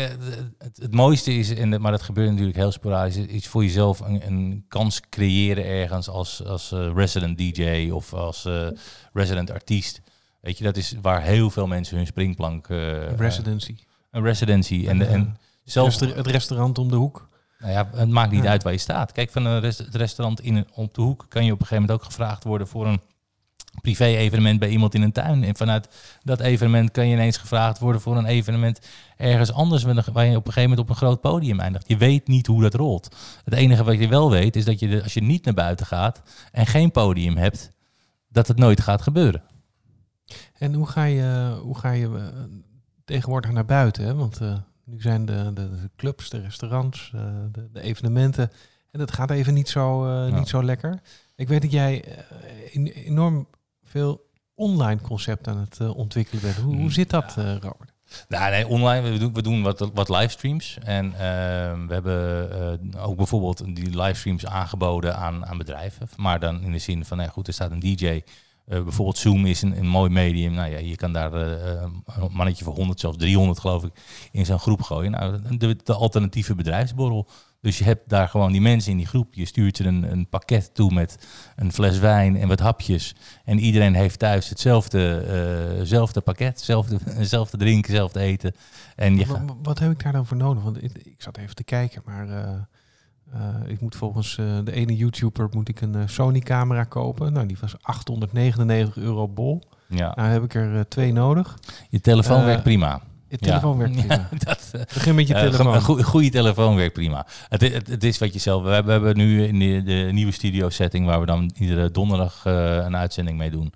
het, het mooiste is, en, maar dat gebeurt natuurlijk heel sporadisch, is voor jezelf een, een kans creëren ergens als, als eh, resident DJ of als resident artiest. Weet je, dat is waar heel veel mensen hun springplank... Residency. een residency. En, En, en zelfs, het restaurant om de hoek. Nou ja, het maakt niet Ja. uit waar je staat. Kijk, van een rest- het restaurant in op de hoek kan je op een gegeven moment ook gevraagd worden voor een privé-evenement bij iemand in een tuin. En vanuit dat evenement kan je ineens gevraagd worden voor een evenement ergens anders, waar je op een gegeven moment op een groot podium eindigt. Je weet niet hoe dat rolt. Het enige wat je wel weet is dat je, als je niet naar buiten gaat en geen podium hebt, dat het nooit gaat gebeuren. En hoe ga je, hoe ga je uh, tegenwoordig naar buiten? Hè? Want uh, nu zijn de, de, de, clubs, de restaurants, uh, de, de, evenementen. En dat gaat even niet zo, ja. niet zo lekker. Ik weet dat jij enorm veel online concepten aan het ontwikkelen bent. Hoe, hoe zit dat, ja. Robert? Nou, nee, online. We doen, we doen wat, wat livestreams. En uh, we hebben uh, ook bijvoorbeeld die livestreams aangeboden aan, aan bedrijven. Maar dan in de zin van, nou goed, er staat een DJ. Uh, bijvoorbeeld Zoom is een, een mooi medium. Nou ja, je kan daar een mannetje voor 100, zelfs 300 geloof ik, in zo'n groep gooien. Nou, de, de alternatieve bedrijfsborrel. Dus je hebt daar gewoon die mensen in die groep. Je stuurt ze een, een pakket toe met een fles wijn en wat hapjes. En iedereen heeft thuis hetzelfde uh, pakket. Hetzelfde, hetzelfde [LAUGHS] drinken, hetzelfde eten. En je wat, wat, heb ik daar dan voor nodig? Want ik, ik zat even te kijken, maar uh, ik moet volgens de ene YouTuber moet ik een Sony-camera kopen. Nou, die was 899 euro bol. Ja. Nou heb ik er twee nodig. Je telefoon werkt prima. Je telefoon werkt prima. [LAUGHS] dat, Begin met je telefoon. Een goede, goede telefoon werkt prima. Het, het, het, is wat je zelf... We hebben, we hebben nu in de, de nieuwe studio setting... waar we dan iedere donderdag uh, een uitzending mee doen...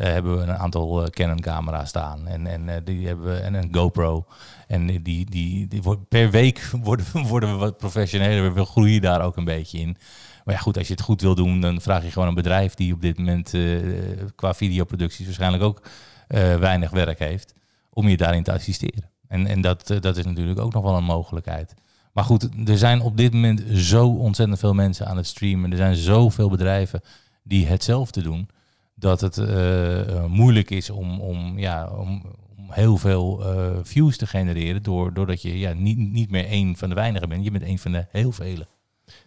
Uh, hebben we een aantal uh, Canon camera's staan. En, en, die hebben we, en een GoPro. En die, die, die, per week [LAUGHS] worden, worden we wat professioneler. We groeien daar ook een beetje in. Maar ja, goed, als je het goed wil doen... dan vraag je gewoon een bedrijf... die op dit moment qua videoproducties waarschijnlijk ook weinig werk heeft om je daarin te assisteren. En, en dat, dat is natuurlijk ook nog wel een mogelijkheid. Maar goed, er zijn op dit moment zo ontzettend veel mensen aan het streamen. Er zijn zoveel bedrijven die hetzelfde doen. Dat het uh, moeilijk is om, om, ja, om, om heel veel uh, views te genereren. Door, doordat je ja, niet, niet meer één van de weinigen bent. Je bent één van de heel vele.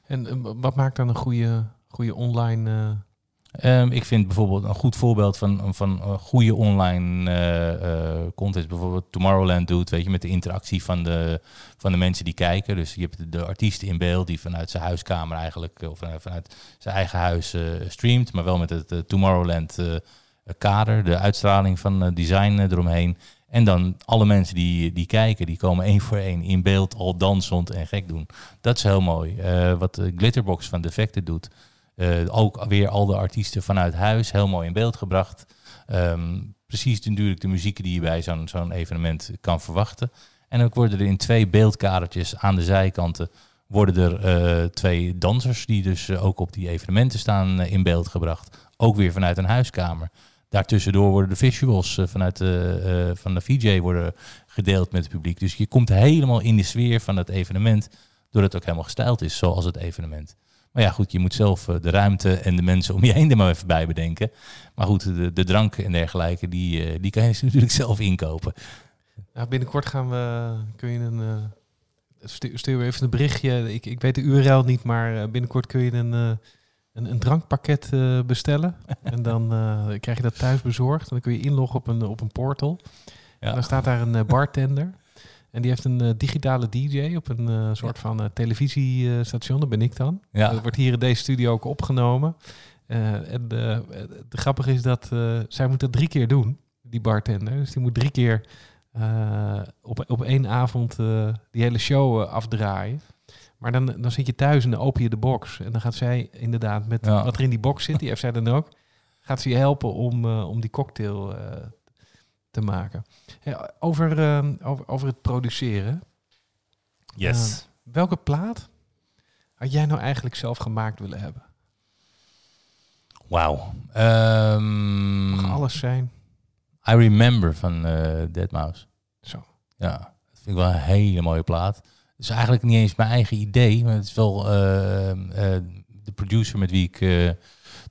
En wat maakt dan een goede, goede online Um, ik vind bijvoorbeeld een goed voorbeeld van, van goede online uh, uh, content, bijvoorbeeld Tomorrowland doet, weet je, met de interactie van de, van de mensen die kijken. Dus je hebt de artiest in beeld die vanuit zijn huiskamer eigenlijk, of vanuit zijn eigen huis streamt, maar wel met het Tomorrowland kader, de uitstraling van design eromheen. En dan alle mensen die, die kijken, die komen één voor één in beeld al dansend en gek doen. Dat is heel mooi. wat Glitterbox van Defected doet. Uh, ook weer al de artiesten vanuit huis, heel mooi in beeld gebracht. Um, precies natuurlijk de muziek die je bij zo'n zo'n evenement kan verwachten. En ook worden er in twee beeldkadertjes aan de zijkanten worden er uh, twee dansers die dus uh, ook op die evenementen staan in beeld gebracht. Ook weer vanuit een huiskamer. Daartussendoor worden de visuals vanuit de, van de VJ worden gedeeld met het publiek. Dus je komt helemaal in de sfeer van het evenement, doordat het ook helemaal gestyled is zoals het evenement. Maar ja, goed, je moet zelf eh, de ruimte en de mensen om je heen er maar even bij bedenken. Maar goed, de, de drank en dergelijke, die, eh, die kan je [LAUGHS] natuurlijk zelf inkopen. Nou, binnenkort gaan we, kun je een, uh, stuur, stuur even een berichtje. Ik, ik weet de URL niet, maar binnenkort kun je een, een, een drankpakket bestellen. [LAUGHS] en dan krijg je dat thuis bezorgd. En dan kun je inloggen op een, op een portal. Ja. En dan staat daar een bartender. En die heeft een uh, digitale DJ op een uh, soort van uh, televisiestation. Dat ben ik dan. Ja. Dat wordt hier in deze studio ook opgenomen. en de grappige is dat zij moet dat drie keer doen, die bartender. Dus die moet drie keer op, op één avond die hele show afdraaien. Maar dan, dan zit je thuis en dan open je de box. En dan gaat zij inderdaad met ja. wat er in die box zit, die heeft zij dan ook, gaat ze je helpen om, om die cocktail te maken. Ja, over, uh, over, over het produceren. Yes. Uh, welke plaat had jij nou eigenlijk zelf gemaakt willen hebben? Wauw. Um, Mag alles zijn. I Remember van uh, Dead Mouse. Zo. Ja, dat vind ik wel een hele mooie plaat. Het is eigenlijk niet eens mijn eigen idee, maar het is wel de producer met wie ik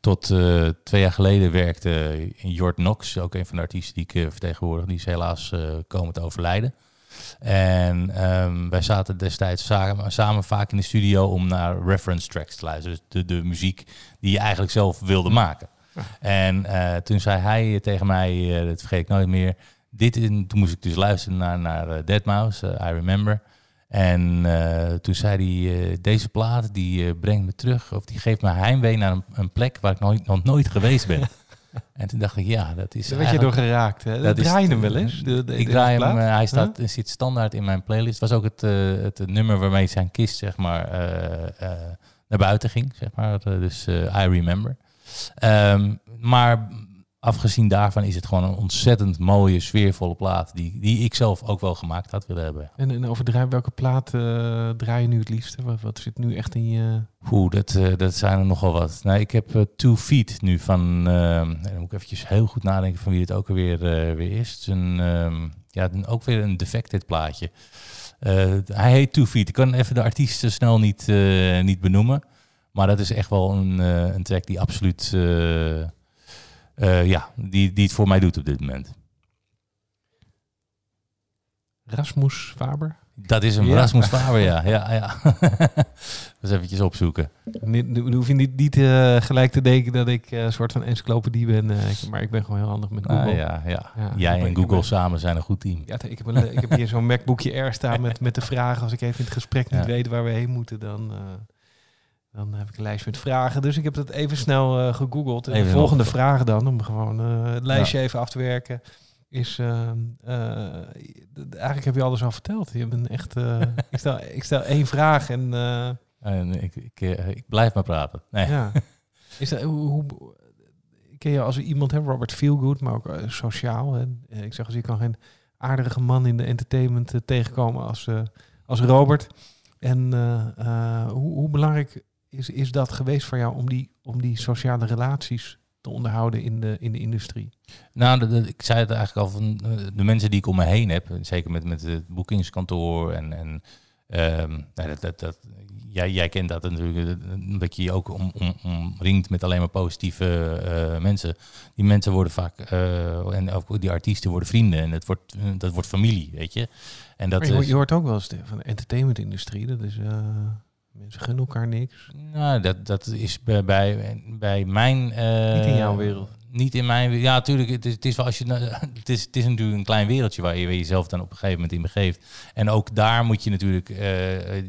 tot uh, twee jaar geleden werkte in Jort Knox, ook een van de artiesten die ik uh, vertegenwoordig. Die is helaas uh, komen te overlijden. En um, wij zaten destijds samen, samen, vaak in de studio om naar reference tracks te luisteren. Dus de, de muziek die je eigenlijk zelf wilde maken. En toen zei hij tegen mij, dat vergeet ik nooit meer, dit in, toen moest ik dus luisteren naar, naar Dead Mouse, I Remember. En uh, toen zei hij, uh, deze plaat die uh, brengt me terug, of die geeft me heimwee naar een, een, plek waar ik nog, nog nooit geweest ben. [LAUGHS] En toen dacht ik, ja, dat is Daar werd je door geraakt. Hè? Dat draai je hem wel eens. de- de- ik draai hem, eh, hij staat, Huh? zit standaard in mijn playlist. Het was ook het, eh, het nummer waarmee zijn kist, zeg maar, eh, eh, naar buiten ging, zeg maar. Eh, dus eh, I Remember. Ehm, maar afgezien daarvan is het gewoon een ontzettend mooie, sfeervolle plaat, die, die ik zelf ook wel gemaakt had willen hebben. En, en over welke plaat eh, draai je nu het liefste? Wat, wat zit nu echt in je... Oeh, dat, eh, dat zijn er nogal wat. Nou, ik heb eh, Two Feet nu van... ehm, dan moet ik eventjes heel goed nadenken van wie het ook alweer eh, weer is. Het is een, ehm, ja, ook weer een defected plaatje. Hij heet Two Feet. Ik kan even de artiesten snel niet, niet benoemen. Maar dat is echt wel een, een track die absoluut... eh, ja, die, die het voor mij doet op dit moment. Rasmus Faber? Dat is een Ja. Rasmus Faber, ja. [LAUGHS] ja, ja. [LAUGHS] dus eventjes opzoeken. Nu, hoef je niet, niet eh, gelijk te denken dat ik eh, een soort van encyclopedie ben. ik- maar ik ben gewoon heel handig met Google. Ah, ja, ja. Ja, Jij en Google ben- samen zijn een goed team. Ja, ik heb, een, ik heb hier zo'n [LAUGHS] MacBookje Air staan met, met de vragen. Als ik even in het gesprek niet weet waar we heen moeten, dan, dan heb ik een lijst met vragen. Dus ik heb dat even snel eh, gegoogeld. En de volgende nog- vraag dan, om gewoon eh, het lijstje even af te werken, is... eh, eh, eigenlijk heb je alles al verteld. Je bent echt... [LAUGHS] ik, stel, ik stel één vraag en... En ik, ik, ik blijf maar praten. Nee. ja. [LAUGHS] Is dat, hoe, hoe, ken je als iemand, hè, Robert Feelgood, maar ook sociaal. Hè? Ik zeg als je kan geen aardige man in de entertainment tegenkomen als, als Robert. En hoe, hoe belangrijk is, is dat geweest voor jou om die, om die sociale relaties te onderhouden in de, in de industrie? Nou, de- de- ik zei het eigenlijk al van eh, de mensen die ik om me heen heb, zeker met, met het boekingskantoor en, en ehm, nou, dat, dat, dat, jij, jij kent dat natuurlijk, eh, dat je je ook om, om, omringt met alleen maar positieve eh, mensen. Die mensen worden vaak, eh, en ook die artiesten worden vrienden en het wordt, eh, dat wordt familie, weet je. En dat Maar je, hoort- is, je hoort ook wel eens de- van de entertainmentindustrie. Dat is, eh, mensen gunnen elkaar niks. Nou, dat, dat is bij, bij, bij mijn... eh, Niet in jouw wereld. Niet in mijn wereld. Ja, natuurlijk. Het is, het is wel als je. Het is, het is natuurlijk een klein wereldje waar je jezelf dan op een gegeven moment in begeeft. En ook daar moet je natuurlijk eh,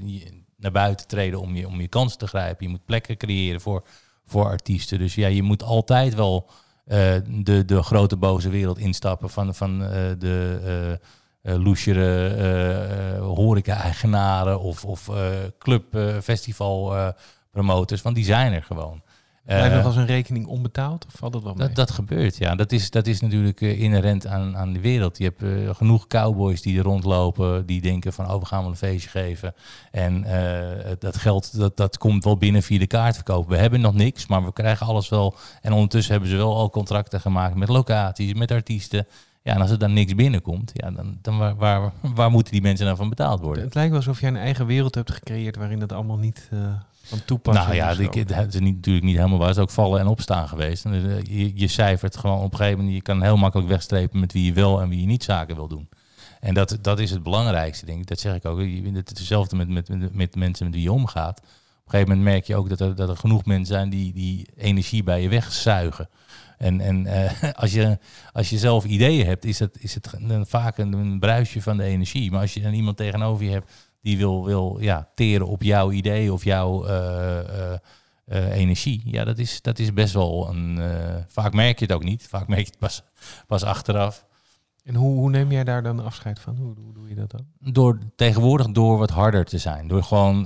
naar buiten treden om je, om je kansen te grijpen. Je moet plekken creëren voor, voor artiesten. Dus ja, je moet altijd wel eh, de, de grote boze wereld instappen van, van de. Eh loesjere eh, eh, horeca-eigenaren of, of eh, club, eh, festival eh, promoters, want die zijn er gewoon. Blijft nog als een rekening onbetaald of valt het wel mee? dat, dat gebeurt, ja. Dat is, dat is natuurlijk inherent aan, aan de wereld. Je hebt genoeg cowboys die er rondlopen, die denken van, oh, we gaan wel een feestje geven. En dat geld, dat, dat komt wel binnen via de kaartverkoop. We hebben nog niks, maar we krijgen alles wel. En ondertussen hebben ze wel al contracten gemaakt met locaties, met artiesten. Ja, en als er dan niks binnenkomt, ja, dan, dan waar, waar, waar moeten die mensen nou van betaald worden? Het lijkt wel alsof jij een eigen wereld hebt gecreëerd waarin dat allemaal niet eh, van toepassing Nou ja, is. ik, het is niet, natuurlijk niet helemaal waar. Het is ook vallen en opstaan geweest. En, eh, je, je cijfert gewoon op een gegeven moment. Je kan heel makkelijk wegstrepen met wie je wel en wie je niet zaken wil doen. En dat, dat is het belangrijkste, denk ik. Dat zeg ik ook. Je- Het is hetzelfde met, met, met, met mensen met wie je omgaat. Op een gegeven moment merk je ook dat er, dat er genoeg mensen zijn die die energie bij je wegzuigen. En, en eh, [LAUGHS] als, je, als je zelf ideeën hebt, is het, is het een- vaak een, een bruisje van de energie. Maar als je dan iemand tegenover je hebt die wil, wil ja, teren op jouw idee of jouw eh, eh, energie, ja, dat is, dat is best wel een. vaak merk je het ook niet. Vaak merk je het pas, pas achteraf. En hoe, hoe neem jij daar dan afscheid van? Hoe, hoe doe je dat dan? Door tegenwoordig door wat harder te zijn. Door gewoon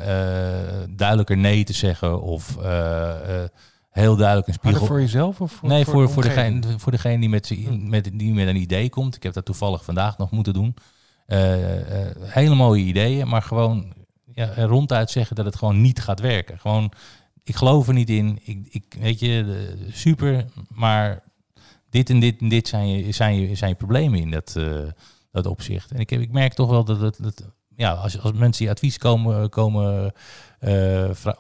duidelijker nee te zeggen of heel duidelijk een spiegel. voor jezelf of voor nee, voor, voor, de voor, degene, voor degene die met, Hm. met, die met een idee komt. Ik heb dat toevallig vandaag nog moeten doen. Eh, eh, hele mooie ideeën, maar gewoon ja, ronduit zeggen dat het gewoon niet gaat werken. Gewoon, ik geloof er niet in. Ik, ik, weet je, super, maar dit en dit en dit zijn je, zijn je, zijn je problemen in dat, eh, dat opzicht. En ik, heb, ik merk toch wel dat, dat, dat ja, als, als mensen die advies komen, komen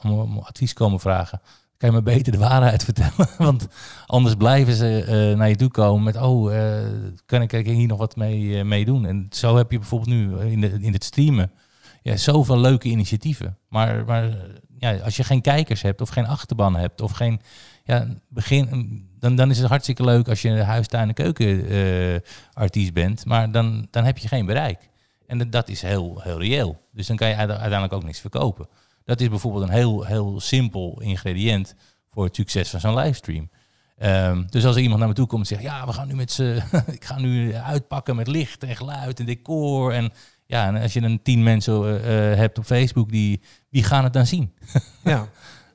om advies komen vragen, kan je me beter de waarheid [LAUGHS] vertellen. Want anders blijven ze eh, naar je toe komen met, oh, eh, kan, ik, hier nog wat mee, mee doen? En zo heb je bijvoorbeeld nu in, de, in het streamen ja, zoveel leuke initiatieven. Maar, maar ja, als je geen kijkers hebt of geen achterban hebt of geen... Ja, begin, dan, dan is het hartstikke leuk als je een huistuin- en keukenartiest bent. Maar dan, dan heb je geen bereik. En dat, dat is heel, heel reëel. Dus dan kan je uite- uiteindelijk ook niks verkopen. Dat is bijvoorbeeld een heel, heel simpel ingrediënt voor het succes van zo'n livestream. Ehm, dus als er iemand naar me toe komt en zegt, ja, we gaan nu met z'n, [LAUGHS] ik ga nu uitpakken met licht en geluid en decor. En ja, en als je dan tien mensen eh, eh, hebt op Facebook, die, wie gaan het dan zien? Ja. [LAUGHS]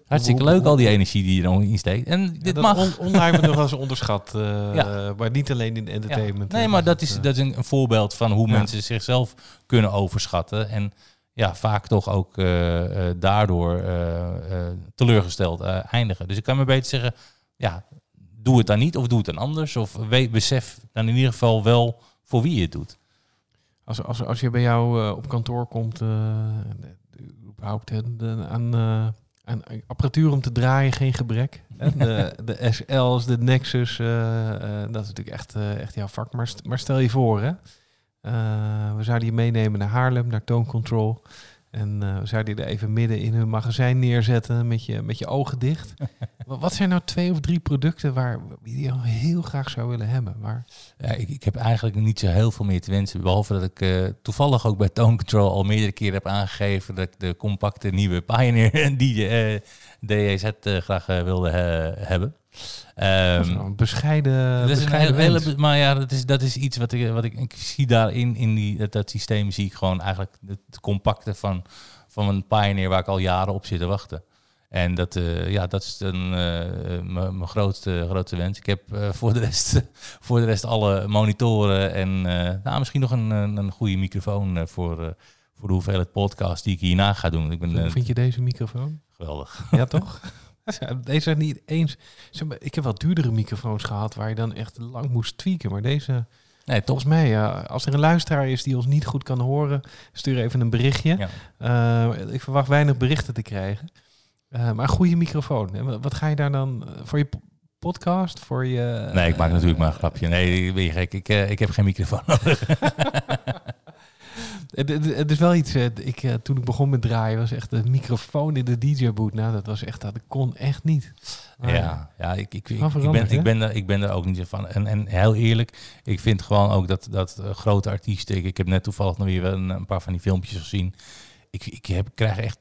Hartstikke leuk, al die energie die je dan insteekt. En dit mag. on online wordt nog wel eens onderschat. eh, [LAUGHS] Ja. Maar niet alleen in entertainment. Nee, maar dat is, dat is een, een voorbeeld van hoe mensen zichzelf kunnen overschatten. En ja, vaak toch ook eh, eh, daardoor eh, teleurgesteld eindigen. Dus ik kan me beter zeggen, ja, doe het dan niet of doe het dan anders. Of weet, besef dan in ieder geval wel voor wie je het doet. Als, als, als je bij jou op kantoor komt, überhaupt de- aan, aan apparatuur om te draaien geen gebrek. De, [LAUGHS] de SL's, de Nexus, dat is natuurlijk echt, echt jouw vak. Maar, st- maar stel je voor, hè, eh, we zouden je meenemen naar Haarlem, naar Tone Control. En eh, we zouden je er even midden in hun magazijn neerzetten met je, met je ogen dicht. [LAUGHS] Wa- Wat zijn nou twee of drie producten waar die je heel graag zou willen hebben? Waar, Ja, ik, ik heb eigenlijk niet zo heel veel meer te wensen. Behalve dat ik eh, toevallig ook bij Tone Control al meerdere keren heb aangegeven dat ik de compacte nieuwe Pioneer [LAUGHS] DJ, eh, DEZ eh, graag wilde hebben. Dat is Ehm, een bescheiden, dat is een hele, hele- maar ja, dat is, dat is iets wat ik, wat ik, ik zie daarin, in die, dat, dat systeem zie ik gewoon eigenlijk het compacte van, van een Pioneer waar ik al jaren op zit te wachten. En dat, eh, ja, dat is dan eh, mijn grootste, grootste wens. Ik heb eh, voor, de rest, [LAUGHS] voor de rest alle monitoren en nou, misschien nog een, een, een goede microfoon voor, voor de hoeveelheid podcast die ik hierna ga doen. Ik ben Hoe vind je deze microfoon? geweldig. Ja, toch? [LAUGHS] [LAUGHS] Deze zijn niet eens. Ik heb wel duurdere microfoons gehad waar je dan echt lang moest tweaken. Maar deze, Nee, toch? volgens mij, ja, als er een luisteraar is die ons niet goed kan horen, stuur even een berichtje. Ja. Eh, ik verwacht weinig berichten te krijgen. Eh, maar een goede microfoon. Wat- ga je daar dan eh, voor je po- podcast? Voor je, Nee, ik maak natuurlijk maar een grapje. Nee, ben je gek. Ik, ik heb geen microfoon [LAUGHS] nodig. [LAUGHS] Het, het, het is wel iets. eh, Ik, eh, toen ik begon met draaien, was echt de microfoon in de DJ-boot. Nou, dat was echt, dat kon echt niet. Maar Ja, ja ik, ik, ik, ben, ik, ben er, ik ben er ook niet van. En, en heel eerlijk, ik vind gewoon ook dat, dat eh, grote artiesten... Ik, heb net toevallig nog weer een, een paar van die filmpjes gezien. Ik, ik heb, krijg echt...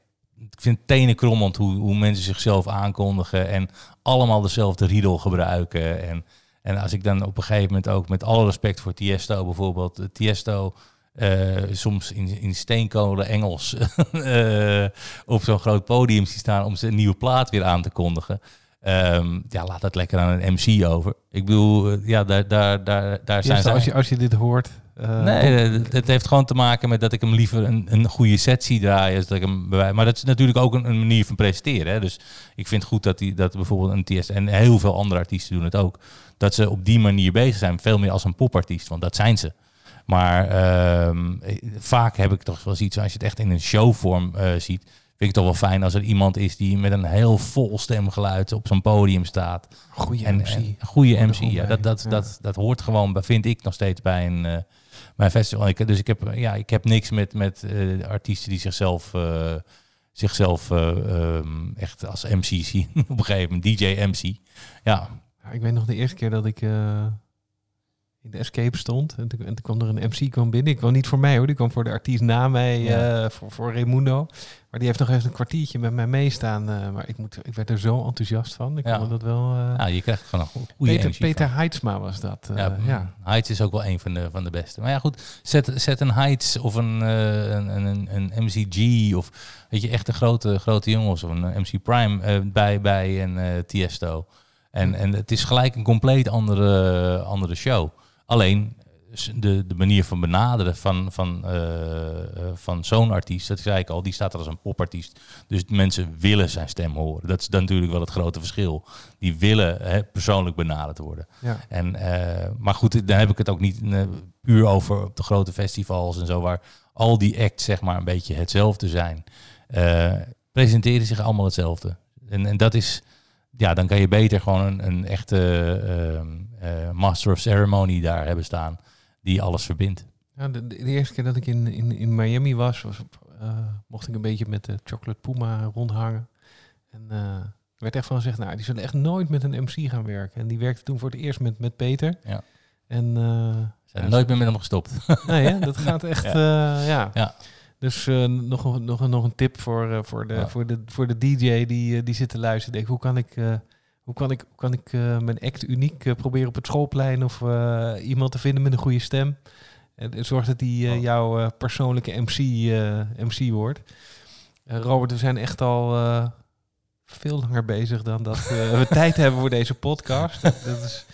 Ik vind het tenenkrommend hoe, hoe mensen zichzelf aankondigen... en allemaal dezelfde riedel gebruiken. En, en als ik dan op een gegeven moment ook... met alle respect voor Tiesto bijvoorbeeld... Tiesto... eh, soms in, in steenkolen Engels [LAUGHS] eh, op zo'n groot podium zie staan om zijn nieuwe plaat weer aan te kondigen. Ehm, ja, laat dat lekker aan een MC over. Ik bedoel, eh, ja, daar, daar, daar, daar zijn ze. als, je, als je dit hoort. Nee, het- het heeft gewoon te maken met dat ik hem liever een, een goede set zie draaien. Dat ik hem maar dat is natuurlijk ook een, een manier van presenteren. Hè. Dus ik vind het goed dat, die, dat bijvoorbeeld een TS en heel veel andere artiesten doen het ook. Dat ze op die manier bezig zijn. Veel meer als een popartiest, want dat zijn ze. Maar ehm, eh, vaak heb ik toch wel iets, als je het echt in een showvorm eh, ziet, vind ik het toch wel fijn als er iemand is die met een heel vol stemgeluid op zo'n podium staat. goede En, MC. en goede MC, ja, dat, dat, ja. Dat, dat hoort gewoon, vind ik nog steeds bij een, eh, bij een festival. Ik, dus ik heb, ja, ik heb niks met, met eh, artiesten die zichzelf, zichzelf eh, ehm, echt als MC [LAUGHS] zien. Op een gegeven moment, DJ-MC. Ja, Ja, ik weet nog de eerste keer dat ik in de Escape stond. En toen, en toen kwam er een MC kwam binnen. Ik kwam niet voor mij hoor. Die kwam voor de artiest na mij, Ja. eh, voor, voor Raimundo. Maar die heeft nog even een kwartiertje met mij meestaan. eh, maar ik, moet, ik werd er zo enthousiast van. Ik Ja. vond dat wel... eh, nou, je krijgt gewoon een go- goede Peter, Peter Heidsma was dat. Ja, ja. Heights is ook wel een van de, van de beste. Maar ja, goed, zet, zet een Heights of een, een, een, een MCG of weet je, echt een grote, grote jongens of een MC Prime bij, bij een Tiesto. En, en het is gelijk een compleet andere, andere show. Alleen s- de, de manier van benaderen van, van, eh, eh, van zo'n artiest, dat zei ik al, die staat er als een popartiest. Dus mensen willen zijn stem horen. Dat is dan natuurlijk wel het grote verschil. Die willen hè, persoonlijk benaderd worden. Ja. En, eh, maar goed, dan heb ik het ook niet puur over op de grote festivals en zo, waar al die acts zeg maar een beetje hetzelfde zijn. Presenteren zich allemaal hetzelfde. En, en dat is, ja, dan kan je beter gewoon een, een echte ehm, eh, master of ceremony daar hebben staan, die alles verbindt. Ja, de, de eerste keer dat ik in, in, in Miami was, eh, mocht ik een beetje met de Chocolate Puma rondhangen. En eh, er werd echt van gezegd, nou, die zullen echt nooit met een MC gaan werken. En die werkte toen voor het eerst met, met Peter. Ja. En zijn Ja, nooit meer met hem gestopt. nee, hè, [LAUGHS] dat gaat echt, ja. Ja. Dus eh, nog, een, nog, nog een tip voor, eh, voor, de, Ja. voor, de, voor de DJ die, eh, die zit te luisteren. Denk, hoe kan ik... Hoe kan ik, kan ik mijn act uniek proberen op het schoolplein of iemand te vinden met een goede stem? En zorg dat die Oh. jouw persoonlijke MC, MC wordt. Robert, we zijn echt al veel langer bezig dan dat we [LAUGHS] tijd hebben voor deze podcast. dat is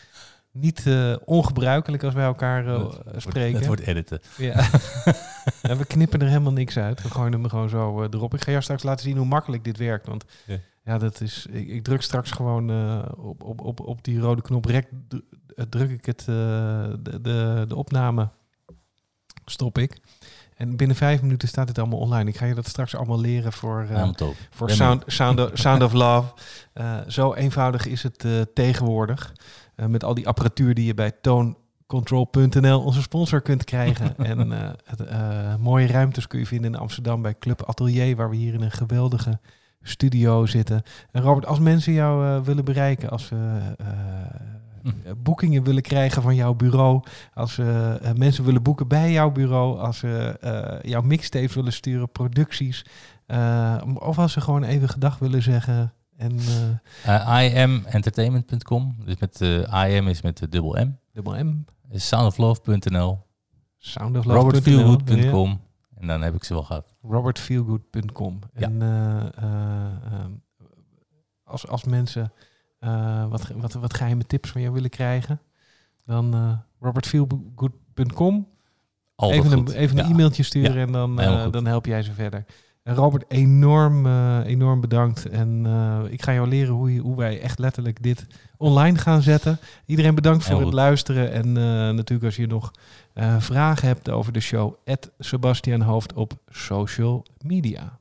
niet eh, ongebruikelijk als wij elkaar wordt- spreken. Het wordt editen. Ja. [LAUGHS] Ja, we knippen er helemaal niks uit. We gooien hem gewoon zo eh, erop. Ik ga jou straks laten zien hoe makkelijk dit werkt. Want Ja. ja, dat is. Ik, ik druk straks gewoon op, op, op, op die rode knop rek. dru- Druk ik het, de, de, de opname. Stop ik. En binnen vijf minuten staat het allemaal online. Ik ga je dat straks allemaal leren voor, top. voor Sound, sound, of, sound of Love. Zo eenvoudig is het tegenwoordig. Eh, met al die apparatuur die je bij tooncontrol.nl, onze sponsor, kunt krijgen. [LAUGHS] en eh, het, eh, mooie ruimtes kun je vinden in Amsterdam bij Club Atelier, waar we hier in een geweldige studio zitten. En Robert, als mensen jou willen bereiken, als ze Hm. boekingen willen krijgen van jouw bureau, als ze mensen willen boeken bij jouw bureau, als ze jouw mixtapes willen sturen, producties, of als ze gewoon even gedag willen zeggen. En eh Uh, IAMentertainment.com. Dus met uh, IAM is met de dubbel M. dubbel M, Soundoflove.nl. soundoflove.nl, Robertfeelgood.com. En dan heb ik ze wel gehad. ja, robertfeelgood.com. Ja. En eh, eh, ehm, als, als mensen eh, wat, wat, wat geheime tips van jou willen krijgen, dan eh robertfeelgood.com. Altijd Even een, goed. even een Ja. e-mailtje sturen Ja, en dan, eh, dan help jij ze verder. En Robert, enorm, eh, enorm bedankt. En eh, ik ga jou leren hoe, je, hoe wij echt letterlijk dit online gaan zetten. Iedereen bedankt voor het luisteren. En eh, natuurlijk als je nog vragen hebt over de show, Sebastian Hoofd op social media.